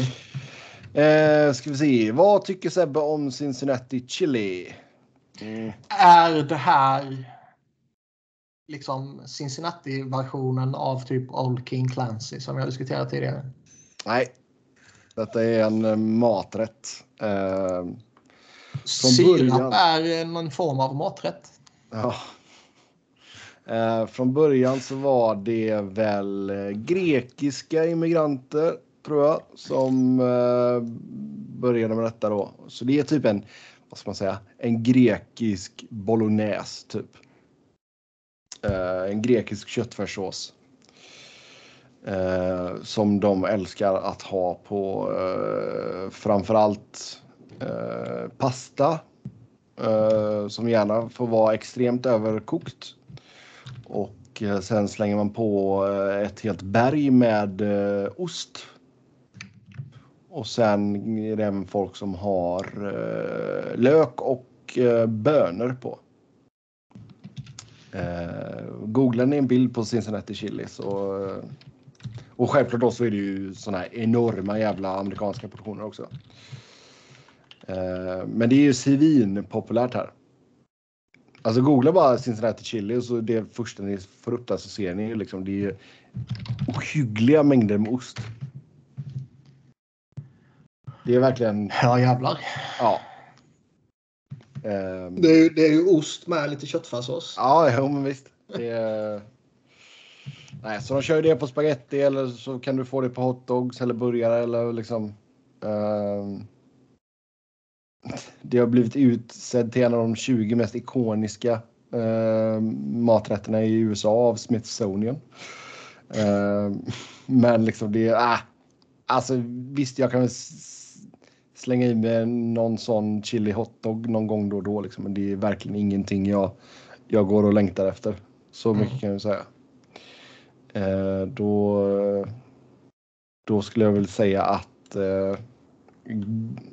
Eh, ska vi se. Vad tycker Sebbe om Cincinnati Chili? Mm. Är det här liksom Cincinnati-versionen av typ Old King Clancy som jag diskuterat tidigare? Nej, detta är en eh, maträtt. Eh, Sirap början... är någon form av maträtt. Ja. Eh, från början så var det väl eh, grekiska immigranter tror jag som eh, började med detta då. Så det är typ en, vad ska man säga, en grekisk bolognese typ. Eh, en grekisk köttfärssås. Eh, som de älskar att ha på eh, framförallt eh, pasta. Eh, som gärna får vara extremt överkokt. Och eh, sen slänger man på eh, ett helt berg med eh, ost. Och sen är det folk som har eh, lök och eh, bönor på. Eh, googlar ni en bild på Cincinnati Chili så... Eh, och självklart då så är det ju såna här enorma jävla amerikanska portioner också. Eh, men det är ju svinpopulärt här. Alltså googla bara Cincinnati Chili och så det första ni får upp där så ser ni liksom det är ohyggliga mängder med ost. Det är verkligen. Ja jävlar. Ja, det, är ju, det är ju ost med lite köttfärssås. Ja, jo, men visst. Är... Nej, så de kör ju det på spaghetti eller så kan du få det på hotdogs eller burgare eller liksom. Uh, det har blivit utsedd till en av de 20 mest ikoniska uh, maträtterna i USA av Smithsonian. Uh, men liksom det är, äh, alltså visst jag kan väl slänga i mig någon sån chili hotdog någon gång då och då. Liksom. Men det är verkligen ingenting jag, jag går och längtar efter. Så mycket mm. kan jag säga. Eh, då, då skulle jag väl säga att eh,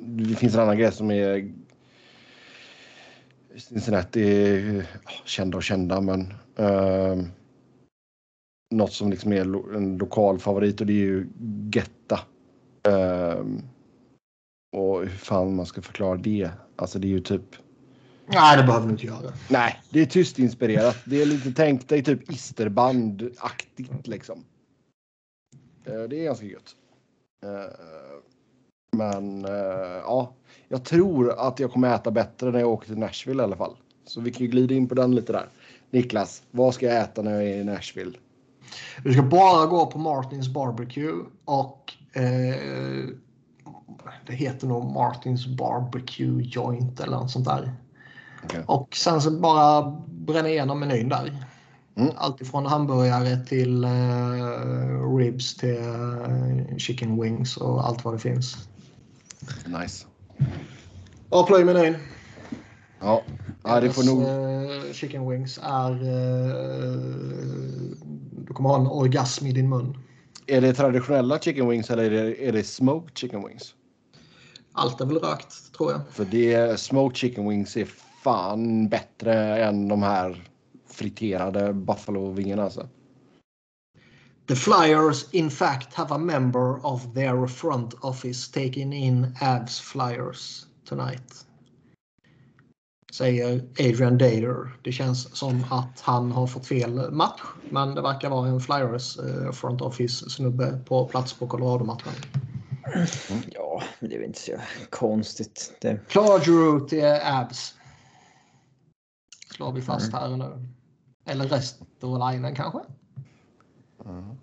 det finns en annan grej som är Cincinnati är kända och kända men eh, något som liksom är en lokal favorit och det är ju Getta. Eh, och hur fan man ska förklara det. Alltså det är ju typ. Nej, det behöver du inte göra. Nej, det är tyst inspirerat. Det är lite tänk dig typ isterband-aktigt liksom. Eh, det är ganska gött. Eh, men eh, ja, jag tror att jag kommer äta bättre när jag åker till Nashville i alla fall. Så vi kan ju glida in på den lite där. Niklas, vad ska jag äta när jag är i Nashville? Du ska bara gå på Martins Barbecue och eh, det heter nog Martins Barbecue Joint eller något sånt där. Okay. Och sen så bara bränna igenom menyn där. Mm. Alltifrån hamburgare till uh, ribs till uh, chicken wings och allt vad det finns. Nice. Och plöj menyn. Ja, ja det får nog... Uh, chicken wings är... du kommer ha en orgasm i din mun. Är det traditionella chicken wings eller är det, är det smoked chicken wings? Allt är väl rökt tror jag. För det smoked chicken wings är fan bättre än de här friterade buffalo-vingarna alltså. The Flyers in fact have a member of their front office taking in Avs Flyers tonight. Säger Adrian Dader. Det känns som att han har fått fel match. Men det verkar vara en Flyers eh, front office snubbe på plats på Colorado-matchen. Ja, men det är väl inte så konstigt. Det... Klar till Abs. Slår vi fast mm. här nu. Eller Restolainen kanske? Mm.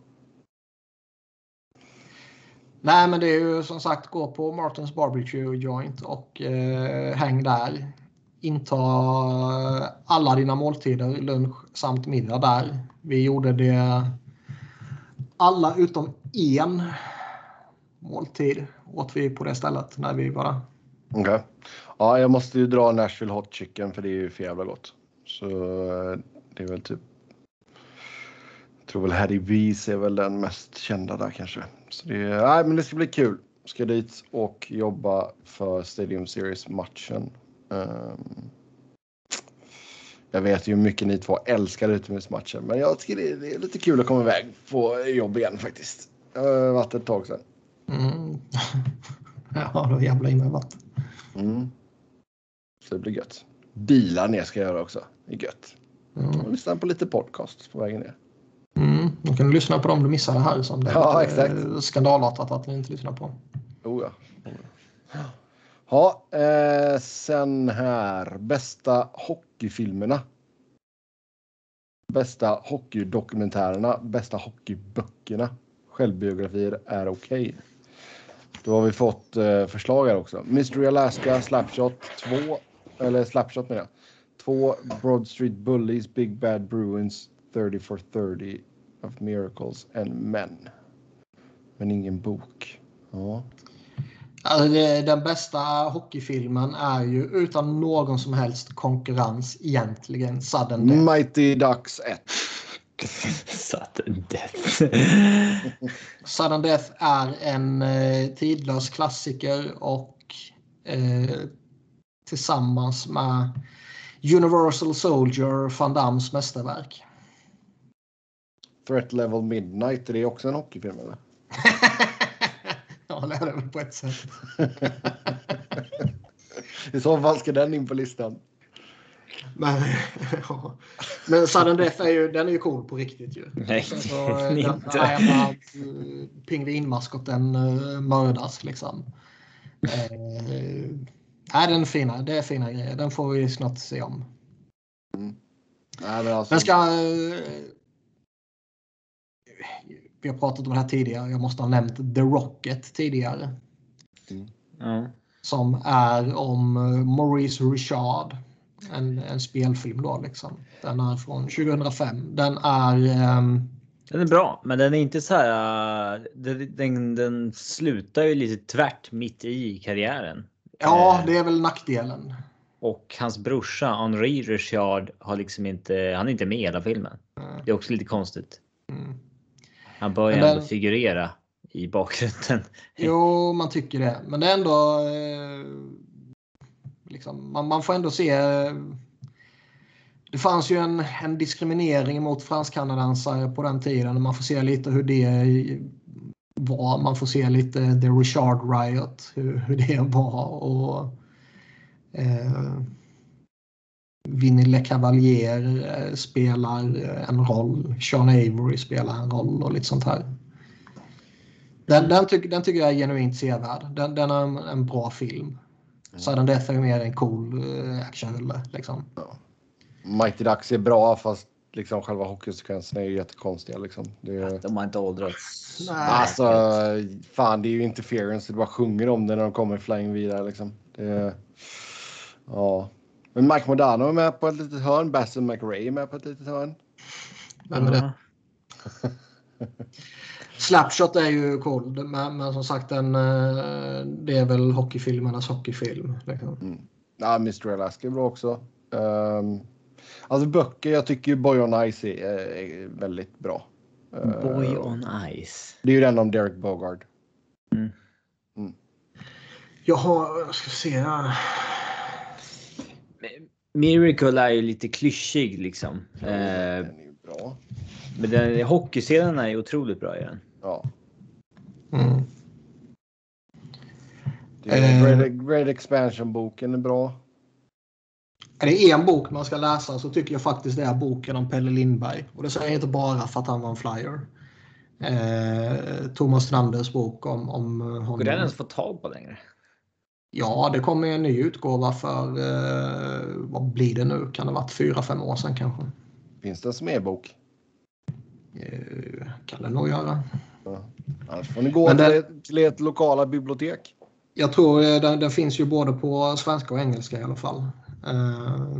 Nej, men det är ju som sagt gå på Martins Barbecue Joint och eh, häng där. Inta alla dina måltider, lunch samt middag där. Vi gjorde det alla utom en måltid åt vi på det stället när vi var där. Okej. Okay. Ja, jag måste ju dra Nashville Hot Chicken för det är ju för jävla gott. Så eh, det är väl typ. Jag tror väl Harry Vis är väl den mest kända där kanske. Så det, nej, men det ska bli kul. Ska dit och jobba för Stadium Series matchen. Um, ehm, jag vet ju hur mycket ni två älskar utomhusmatchen, men jag tycker det är lite kul att komma iväg på jobb igen faktiskt. Det har varit ett tag sedan. Mm. ja, då jävlar i mig vatten. Mm. Så det blir gött. Bilar ner ska jag göra också. Det är gött. Mm. Lyssna på lite podcast på vägen ner. Mm. Då kan du lyssna på dem du missade här som det ja, exakt. skandalartat att ni inte lyssnar på. Oh ja. Ja, eh, sen här. Bästa hockeyfilmerna. Bästa hockeydokumentärerna. Bästa hockeyböckerna. Självbiografier är okej. Okay. Då har vi fått eh, förslag här också. Mystery Alaska, Slapshot 2. Eller Slapshot menar jag. 2. Broad Street Bullies, Big Bad Bruins, 30 for 30 of Miracles and Men. Men ingen bok. Ja. Alltså det, den bästa hockeyfilmen är ju utan någon som helst konkurrens egentligen Sudden Death. Mighty Ducks 1. Sudden Death. Sudden Death är en eh, tidlös klassiker och eh, tillsammans med Universal Soldier, Van Dams mästerverk. Threat Level Midnight, är det också en hockeyfilm eller? Ja, det är det väl på ett sätt. I så fall ska den in på listan. Men, ja. Men Sudden Death är ju, den är ju cool på riktigt ju. Nej, så, den är inte. Den pingvinmaskoten uh, mördas liksom. Uh, nej, den är fina. Det är fina grejer. Den får vi snart se om. Mm. Nej, men alltså... Den ska... Uh, vi har pratat om det här tidigare. Jag måste ha nämnt The Rocket tidigare. Mm. Ja. Som är om Maurice Richard. En, en spelfilm då liksom. Den är från 2005. Den är... Um... Den är bra, men den är inte så här. Den, den, den slutar ju lite tvärt mitt i karriären. Ja, det är väl nackdelen. Och hans brorsa Henri Richard har liksom inte. Han är inte med i hela filmen. Mm. Det är också lite konstigt. Mm. Han bör ju Men ändå den- figurera i bakgrunden. Jo, man tycker det. Men det är ändå... Eh, liksom, man, man får ändå se... Eh, det fanns ju en, en diskriminering mot fransk-kanadensare på den tiden. Man får se lite hur det var. Man får se lite The Richard Riot, hur, hur det var. Och, eh, Vinnie Le Cavalier eh, spelar en roll. Sean Avery spelar en roll och lite sånt här. Den, den, tyck, den tycker jag är genuint sevärd. Den, den är en, en bra film. Sudden Death är mer en cool uh, actionrulle. Liksom. Mighty Ducks är bra fast liksom själva hockeysekvenserna är ju jättekonstiga liksom. Det är... De har inte åldrats. Nej. Alltså fan det är ju interference. Det bara sjunger om det när de kommer flying vidare liksom. Det är... Ja. Men Mike Modano är med på ett litet hörn. Bassett McRae är med på ett litet hörn. Vem är det? Slapshot är ju cool. Men, men som sagt den, eh, det är väl hockeyfilmernas hockeyfilm. Liksom. Ja, Mr. Alaska är bra också. Um, alltså böcker, jag tycker ju Boy on Ice är, är väldigt bra. Uh, Boy on Ice. Det är ju den om Derek Bogard. Jag har, jag ska se här. Miracle är ju lite klyschig liksom. Den Eh, är ju bra. men den, hockeyscenen är otroligt bra i den. Ja. Mm. Det är Eh. Great, Great Expansion-boken är bra. Är det en bok man ska läsa så tycker jag faktiskt det är boken om Pelle Lindberg. Och det säger jag inte bara för att han var en flyer. Eh, Thomas Stranders bok om, om honom. Går den ens få tag på längre? Ja, det kommer en ny utgåva för, eh, vad blir det nu? Kan det ha varit fyra, fem år sedan kanske? Finns det en som e-bok? Eh, kan det nog göra. Annars får ni gå den- till ert lokala bibliotek. Jag tror eh, den, den finns ju både på svenska och engelska i alla fall. Eh,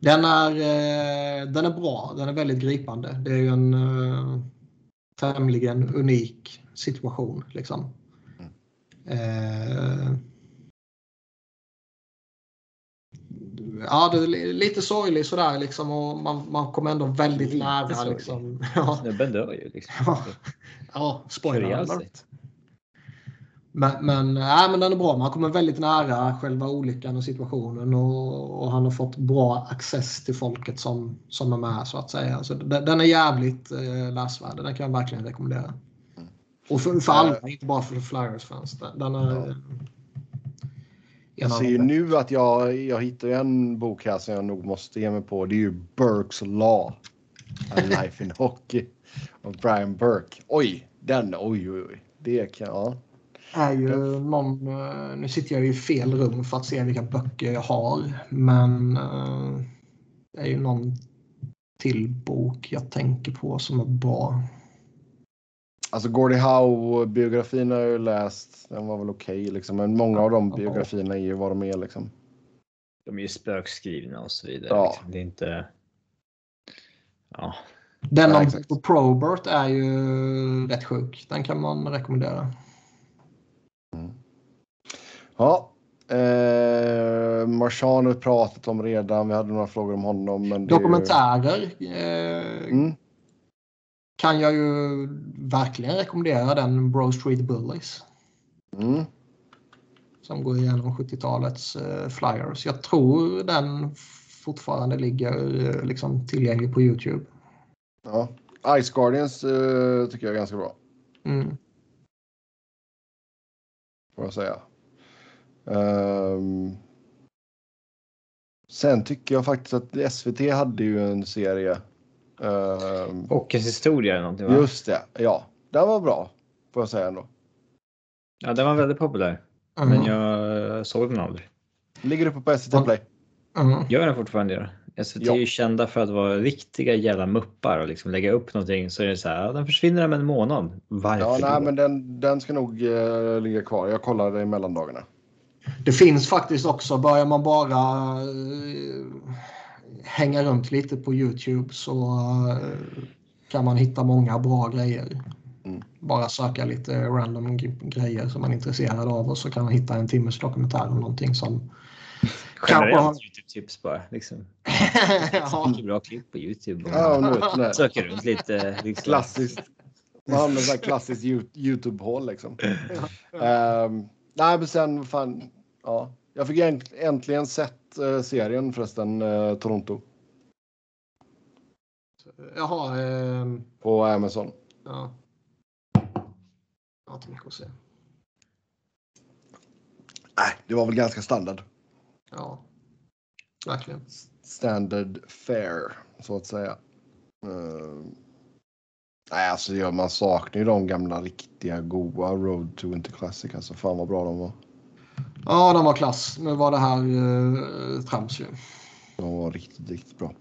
den, är, eh, den är bra, den är väldigt gripande. Det är ju en tämligen unik situation. Liksom. Eh, ja, det är lite sorglig sådär liksom och man, man kommer ändå väldigt Lite nära. sorglig. Liksom. Ja, Snubben dör ju liksom. Ja. ja spoiler alert. Men, men, nej, men den är bra. Man kommer väldigt nära själva olyckan och situationen och, och han har fått bra access till folket som, som är med så att säga. Så den, den är jävligt eh, läsvärd. Den kan jag verkligen rekommendera. Och för, för alla, inte bara för Flyers-fans. Den är... Ja. Jag ser ju nu att jag, jag hittar en bok här som jag nog måste ge mig på. Det är ju Burkes Law. A Life in Hockey. Av Brian Burke. Oj, den. Oj, oj, oj. Det kan ja. är ju någon, eh, nu sitter jag i fel rum för att se vilka böcker jag har. Men eh, det är ju någon till bok jag tänker på som är bra. Alltså Gordie Howe-biografin har jag ju läst. Den var väl okej liksom. Men många av de Ja. biografierna är ju vad de är liksom. De är ju spökskrivna och så vidare. Ja. Liksom. Det är inte... Ja. Den Ja, om. Bobo Probert är ju rätt sjuk. Den kan man rekommendera. Ja. Eh, Marchand har vi pratat om redan. Vi hade några frågor om honom. Men är ju- Dokumentärer eh, Mm. Kan jag ju verkligen rekommendera. Den Bro Street Bullies. Mm. som går igenom 70-talets eh, flyers. Jag tror den fortfarande ligger eh, liksom tillgänglig på Youtube. Ja. Ice Guardians eh, tycker jag är ganska bra. Mm. Får jag säga. Ehm, sen tycker jag faktiskt att SVT hade ju en serie. Ehm, Hockeyns historia eller någonting va? just det. Ja, den var bra. Får jag säga ändå. Ja, den var väldigt populär. Mm. Men jag såg den aldrig. Ligger uppe på SVT. Play. Mm. Gör den fortfarande det? SVT Ja. är ju kända för att vara riktiga jävla muppar och liksom lägga upp någonting så är det så här, ja, den försvinner om en månad. Varför Ja, nej, då? men den, den ska nog eh, ligga kvar. Jag kollade i mellandagarna. Det finns faktiskt också, börjar man bara eh, hänga runt lite på Youtube så eh, kan man hitta många bra grejer. Mm. Bara söka lite random grejer som man är intresserad av och så kan man hitta en timmes dokumentär om någonting som. Generellt Youtube-tips bara. Liksom. ja, Mycket bra klipp på Youtube. Ja. Söker runt lite. Liksom. Klassiskt. Man hamnar i klassiskt Yo- Youtube-hål liksom. Ehm, nej, men sen fan. Ja, jag fick änt- äntligen sett eh, serien förresten, eh, Toronto. Jaha, ehm, På Amazon. ja. Jag har inte mycket att säga. Nej, det var väl ganska standard. Ja, verkligen. Standard fare, så att säga. Ehm, nej, alltså man saknar ju de gamla riktiga goa Road to Winter Classic. Alltså fan vad bra de var. Ja, de var klass. Nu var det här eh, trams ju. De var riktigt, riktigt bra.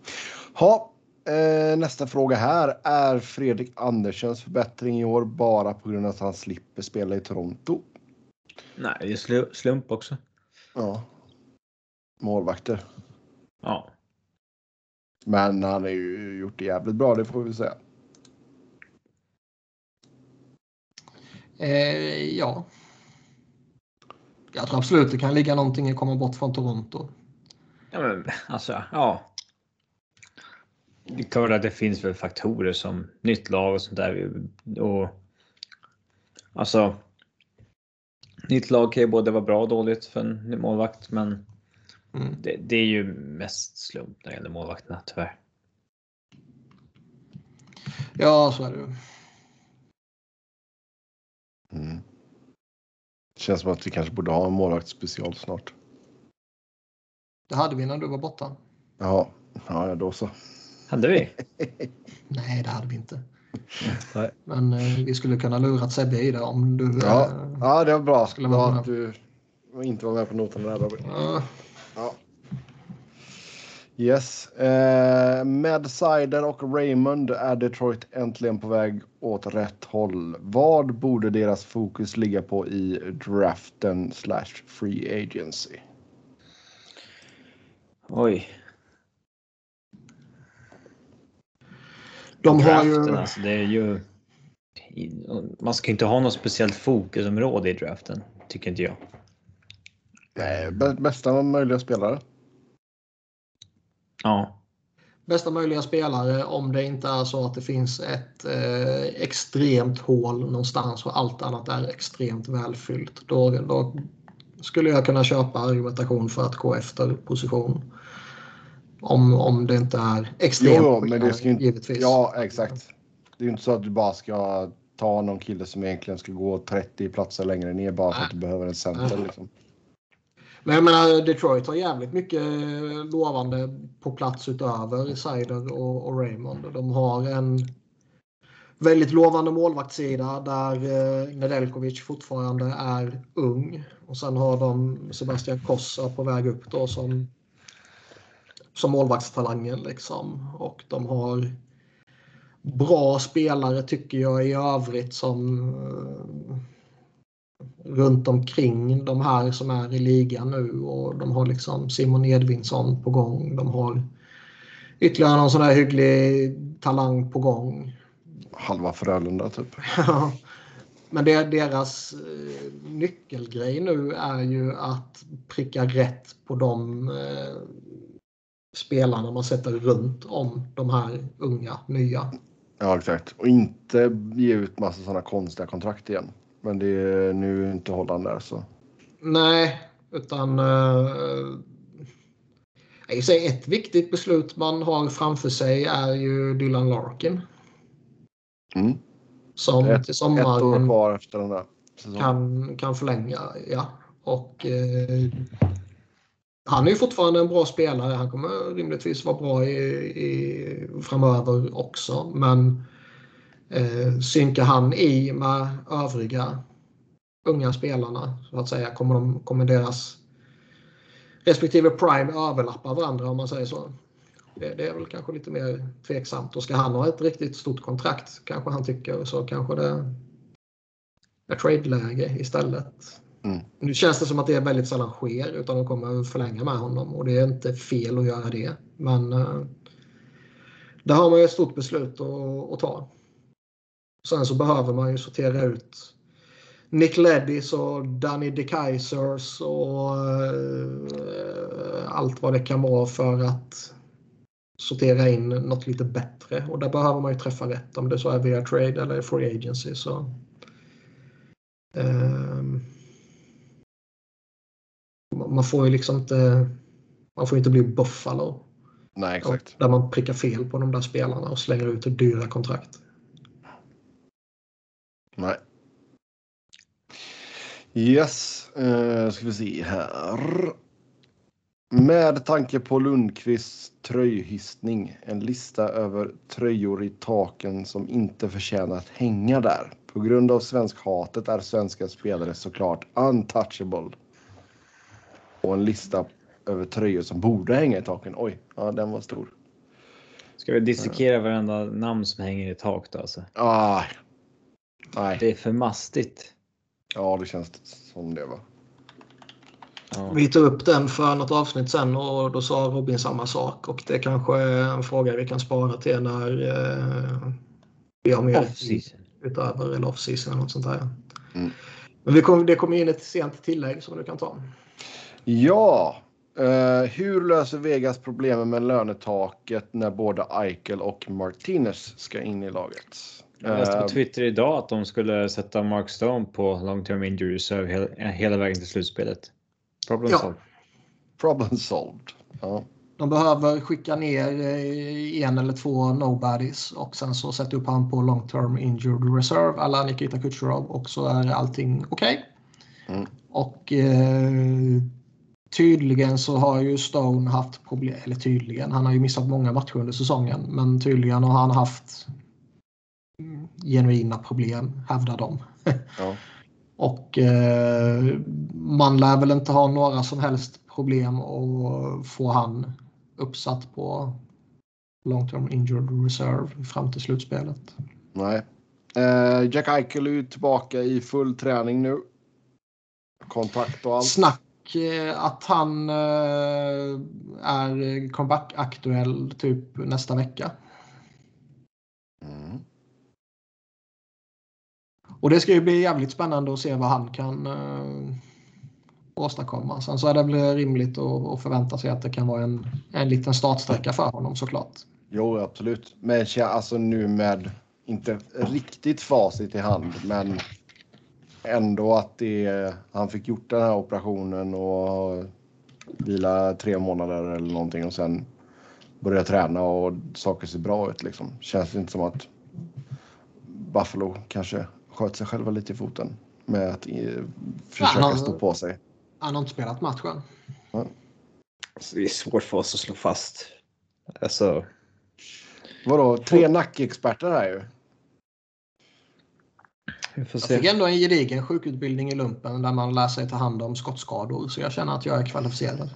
Ha, eh, nästa fråga här. Är Fredrik Andersens förbättring i år bara på grund av att han slipper spela i Toronto? Nej, det är slu- slump också. Ja. Målvakter. Ja. Men han har ju gjort det jävligt bra, det får vi säga. Eh, ja. Jag tror absolut det kan ligga någonting i att komma bort från Toronto. Ja, men alltså, ja. Det är klart att det finns väl faktorer som nytt lag och sånt där. Och, alltså. Nytt lag kan ju både vara bra och dåligt för en målvakt, men Mm. det, det är ju mest slump när det gäller målvakterna tyvärr. Ja, så är det ju. Mm. Känns som att vi kanske borde ha en målvaktsspecial snart. Det hade vi när du var borta. Ja, ja då så. Hade vi? Nej, det hade vi inte. Nej. Men eh, vi skulle kunna lura Sebbe i det om du... Ja, eh, ja det var bra. Skulle Bra vara att du inte var med på noterna där Robin. ja. Ja. Yes. Eh, med Sider och Raymond är Detroit äntligen på väg åt rätt håll. Vad borde deras fokus ligga på i draften slash free agency? Oj. De har Draften, ju... alltså, det är ju... Man ska inte ha något speciellt fokusområde i draften. tycker inte jag. Nej, bä- bästa möjliga spelare. Ja, Bästa möjliga spelare om det inte är så att det finns ett eh, extremt hål någonstans och allt annat är extremt välfyllt. Då, då skulle jag kunna köpa argumentation för att gå efter position. Om, om det inte är extremt Jo, men det ska ju inte... givetvis. Ja, exakt. Det är ju inte så att du bara ska ta någon kille som egentligen ska gå 30 platser längre ner bara för att du behöver en center. Liksom. Men jag menar, Detroit har jävligt mycket eh, lovande på plats utöver Seider och, och Raymond. De har en väldigt lovande målvaktssida där eh, Nedeljkovic fortfarande är ung. Och sen har de Sebastian Kossa på väg upp då som, som målvaktstalangen. Liksom. Och de har bra spelare tycker jag i övrigt som eh, runt omkring de här som är i ligan nu och de har liksom Simon Edvinsson på gång. De har ytterligare någon sån där hygglig talang på gång. Halva Frölunda typ. Men det, deras eh, nyckelgrej nu är ju att pricka rätt på de eh, spelarna man sätter runt om de här unga, nya. Ja, exakt. Och inte ge ut massa sådana konstiga kontrakt igen. Men det är nu inte Holland där så. Nej, utan eh, jag säger ett viktigt beslut man har framför sig är ju Dylan Larkin. Mm. Som Ett, till ett år sommaren kvar efter den där säsongen. kan, kan förlänga. Ja. Och, eh, han är ju fortfarande en bra spelare. Han kommer rimligtvis vara bra i, i, framöver också. Men eh, synkar han i med övriga unga spelarna så att säga kommer, de, kommer deras respektive prime överlappa varandra om man säger så. Det, det är väl kanske lite mer tveksamt. Och ska han ha ett riktigt stort kontrakt kanske han tycker så kanske det är trade-läge istället. Mm. Nu känns det som att det väldigt sällan sker utan de kommer förlänga med honom och det är inte fel att göra det. Men eh, där har man ju ett stort beslut att, att ta. Sen så behöver man ju sortera ut Nick Leddis och Danny DeKaisers och eh, allt vad det kan vara för att sortera in något lite bättre. Och där behöver man ju träffa rätt om det så är via trade eller free agency. Så, ehm, man får ju liksom inte man får inte bli Buffalo. Nej, exakt. Där man prickar fel på de där spelarna och slänger ut dyra kontrakt. Nej. Yes, uh, ska vi se här. Med tanke på Lundqvists tröjhissning, en lista över tröjor i taken som inte förtjänar att hänga där. På grund av svensk-hatet är svenska spelare såklart untouchable. Och en lista över tröjor som borde hänga i taken. Oj, ja den var stor. Ska vi dissekera varenda namn som hänger i tak då alltså? Ah, nej, Det är för mastigt. ja det känns som det va. Ja. Vi tog upp den för något avsnitt sen och då sa Robin samma sak. Och det kanske är en fråga vi kan spara till när eh, vi har mer utöver eller off-season eller något sånt där. Mm. Men vi kom, det kom in ett sent tillägg som du kan ta. Ja, eh, hur löser Vegas problemen med lönetaket när både Eichel och Martinez ska in i laget? Jag läste på Eh, Twitter idag att de skulle sätta Mark Stone på long term injury reserve hela, hela vägen till slutspelet. Problem Ja. solved. problem solved. Ja. De behöver skicka ner eh, en eller två nobodies och sen så sätta upp han på long term injured reserve alla Nikita Kucherov och så är allting okej. Mm. Och eh, tydligen så har ju Stone haft problem, eller tydligen, han har ju missat många matcher under säsongen men tydligen har han haft genuina problem, hävdar de. Ja. Och eh, man lär väl inte ha några som helst problem att få han uppsatt på long term injured reserve fram till slutspelet. Nej. Eh, Jack Eichel är ju tillbaka i full träning nu. Kontakt och allt. Snack eh, att han eh, är comeback-aktuell typ nästa vecka. Och det ska ju bli jävligt spännande att se vad han kan eh, åstadkomma. Sen så är det väl rimligt att, att förvänta sig att det kan vara en, en liten startsträcka för honom såklart. Jo, absolut. Men alltså nu med inte riktigt facit i hand, men ändå att det, han fick gjort den här operationen och vila tre månader eller någonting och sen börja träna och saker ser bra ut. Liksom. Känns det inte som att Buffalo kanske sköt sig själva lite i foten med att eh, försöka ja, han, stå på sig. Han har inte spelat matchen. Ja. Alltså, det är svårt för oss att slå fast. Alltså... Vadå, tre nackexperter här ju. Jag fick ändå en gedigen sjukutbildning i lumpen där man lär sig ta hand om skottskador. Så jag känner att jag är kvalificerad.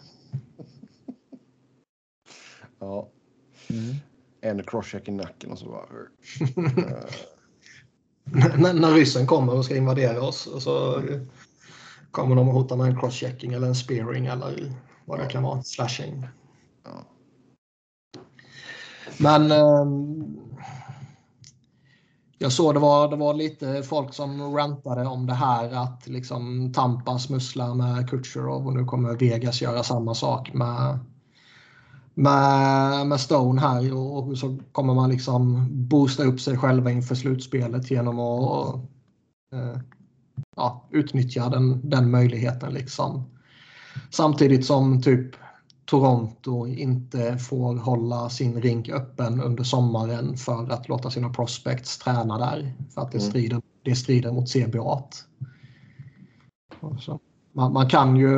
Ja. Mm. En crosscheck i nacken och så bara... när, när ryssen kommer och ska invadera oss och så kommer de och hotar med en crosschecking eller en spearing eller vad det kan vara. Slashing. Ja. Men um, jag såg det var, det var lite folk som rantade om det här att liksom Tampa smusslar med Kutjerov och nu kommer Vegas göra samma sak med, med, med Stone här och så kommer man liksom boosta upp sig själva inför slutspelet genom att eh, ja, utnyttja den, den möjligheten. Liksom. Samtidigt som typ Toronto inte får hålla sin rink öppen under sommaren för att låta sina prospects träna där. För att det mm. strider, det strider mot CBA. Man, man, kan ju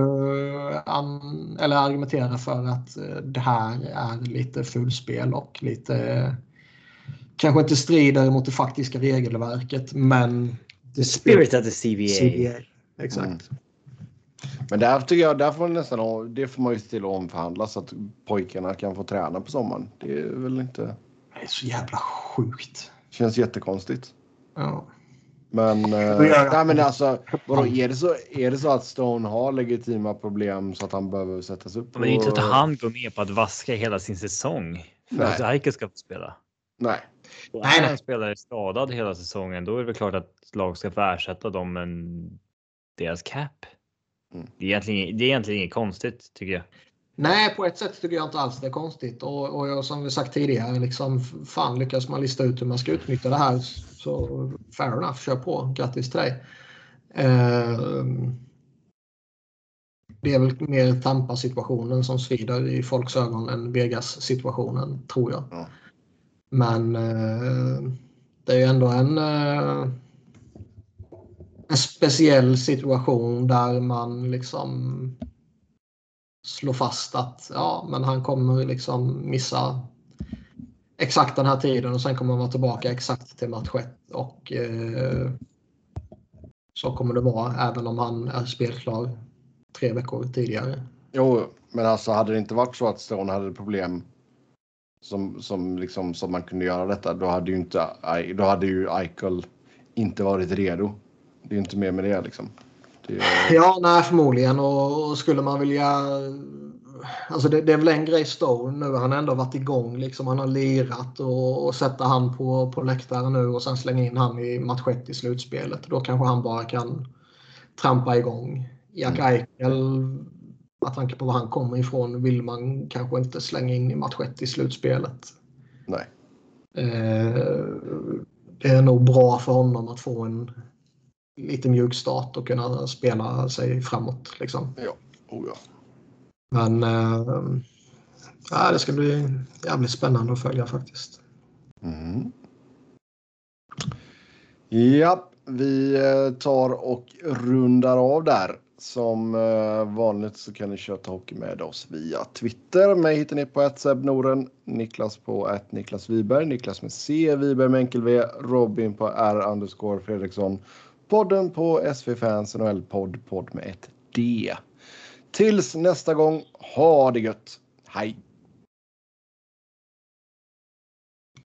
an, eller argumentera för att eh, det här är lite fullspel och lite kanske inte strider mot det faktiska regelverket men The spirit of the CBA. CBA. Exakt. Mm. Men där tycker jag, där får man nästan, det får man ju till att omförhandla så att pojkarna kan få träna på sommaren. Det är väl inte... Det är så jävla sjukt. Känns jättekonstigt. Ja. Men, eh, nej, men alltså, vadå, är, det så, är det så att Stone har legitima problem så att han behöver sättas upp? Men det är inte så att han går med på att vaska hela sin säsong för nej. att Eichel ska få spela. Nej. Och nej, nej. en spelare är skadad hela säsongen, då är det väl klart att lag ska få ersätta dem men deras cap. Mm. Det, är egentligen, det är egentligen inget konstigt tycker jag. Nej, på ett sätt tycker jag inte alls det är konstigt. Och, och jag, som vi sagt tidigare, liksom, fan lyckas man lista ut hur man ska utnyttja det här så fair enough, kör på. Grattis till dig. Eh, det är väl mer Tampa-situationen som svider i folks ögon än Vegas-situationen, tror jag. Mm. Men eh, det är ju ändå en eh, en speciell situation där man liksom slår fast att ja, men han kommer liksom missa exakt den här tiden och sen kommer han vara tillbaka exakt till match 1. Och eh, så kommer det vara även om han är spelklar tre veckor tidigare. Jo, men alltså hade det inte varit så att Stone hade problem som, som, liksom, som man kunde göra detta, då hade ju inte då hade ju Eichel inte varit redo det är inte mer med det liksom. Det är... Ja, nej förmodligen. Och, skulle man vilja... Alltså det, det, är väl en grej Stone nu. Han har ändå varit igång. Liksom. Han har lirat och, och sätta han på, på läktaren nu och sen slänga in han i match 1 i slutspelet. Då kanske han bara kan trampa igång. Jack mm. Eichel, med tanke på var han kommer ifrån, vill man kanske inte slänga in i match 1 i slutspelet. Nej. Eh, det är nog bra för honom att få en lite mjuk start och kunna spela sig framåt. Liksom. Ja, oh ja. Men äh, det ska bli jävligt spännande att följa faktiskt. Mm. Ja, vi eh, tar och rundar av där. Som eh, vanligt så kan ni köta hockey med oss via Twitter. Mig hittar ni på Noren, Niklas på Niklas Wiberg, Niklas med C, Wiberg med enkel V, Robin på R underscore Fredriksson podden på SV Fans NHL-podd, podd med ett D. Tills nästa gång, ha det gött. Hej!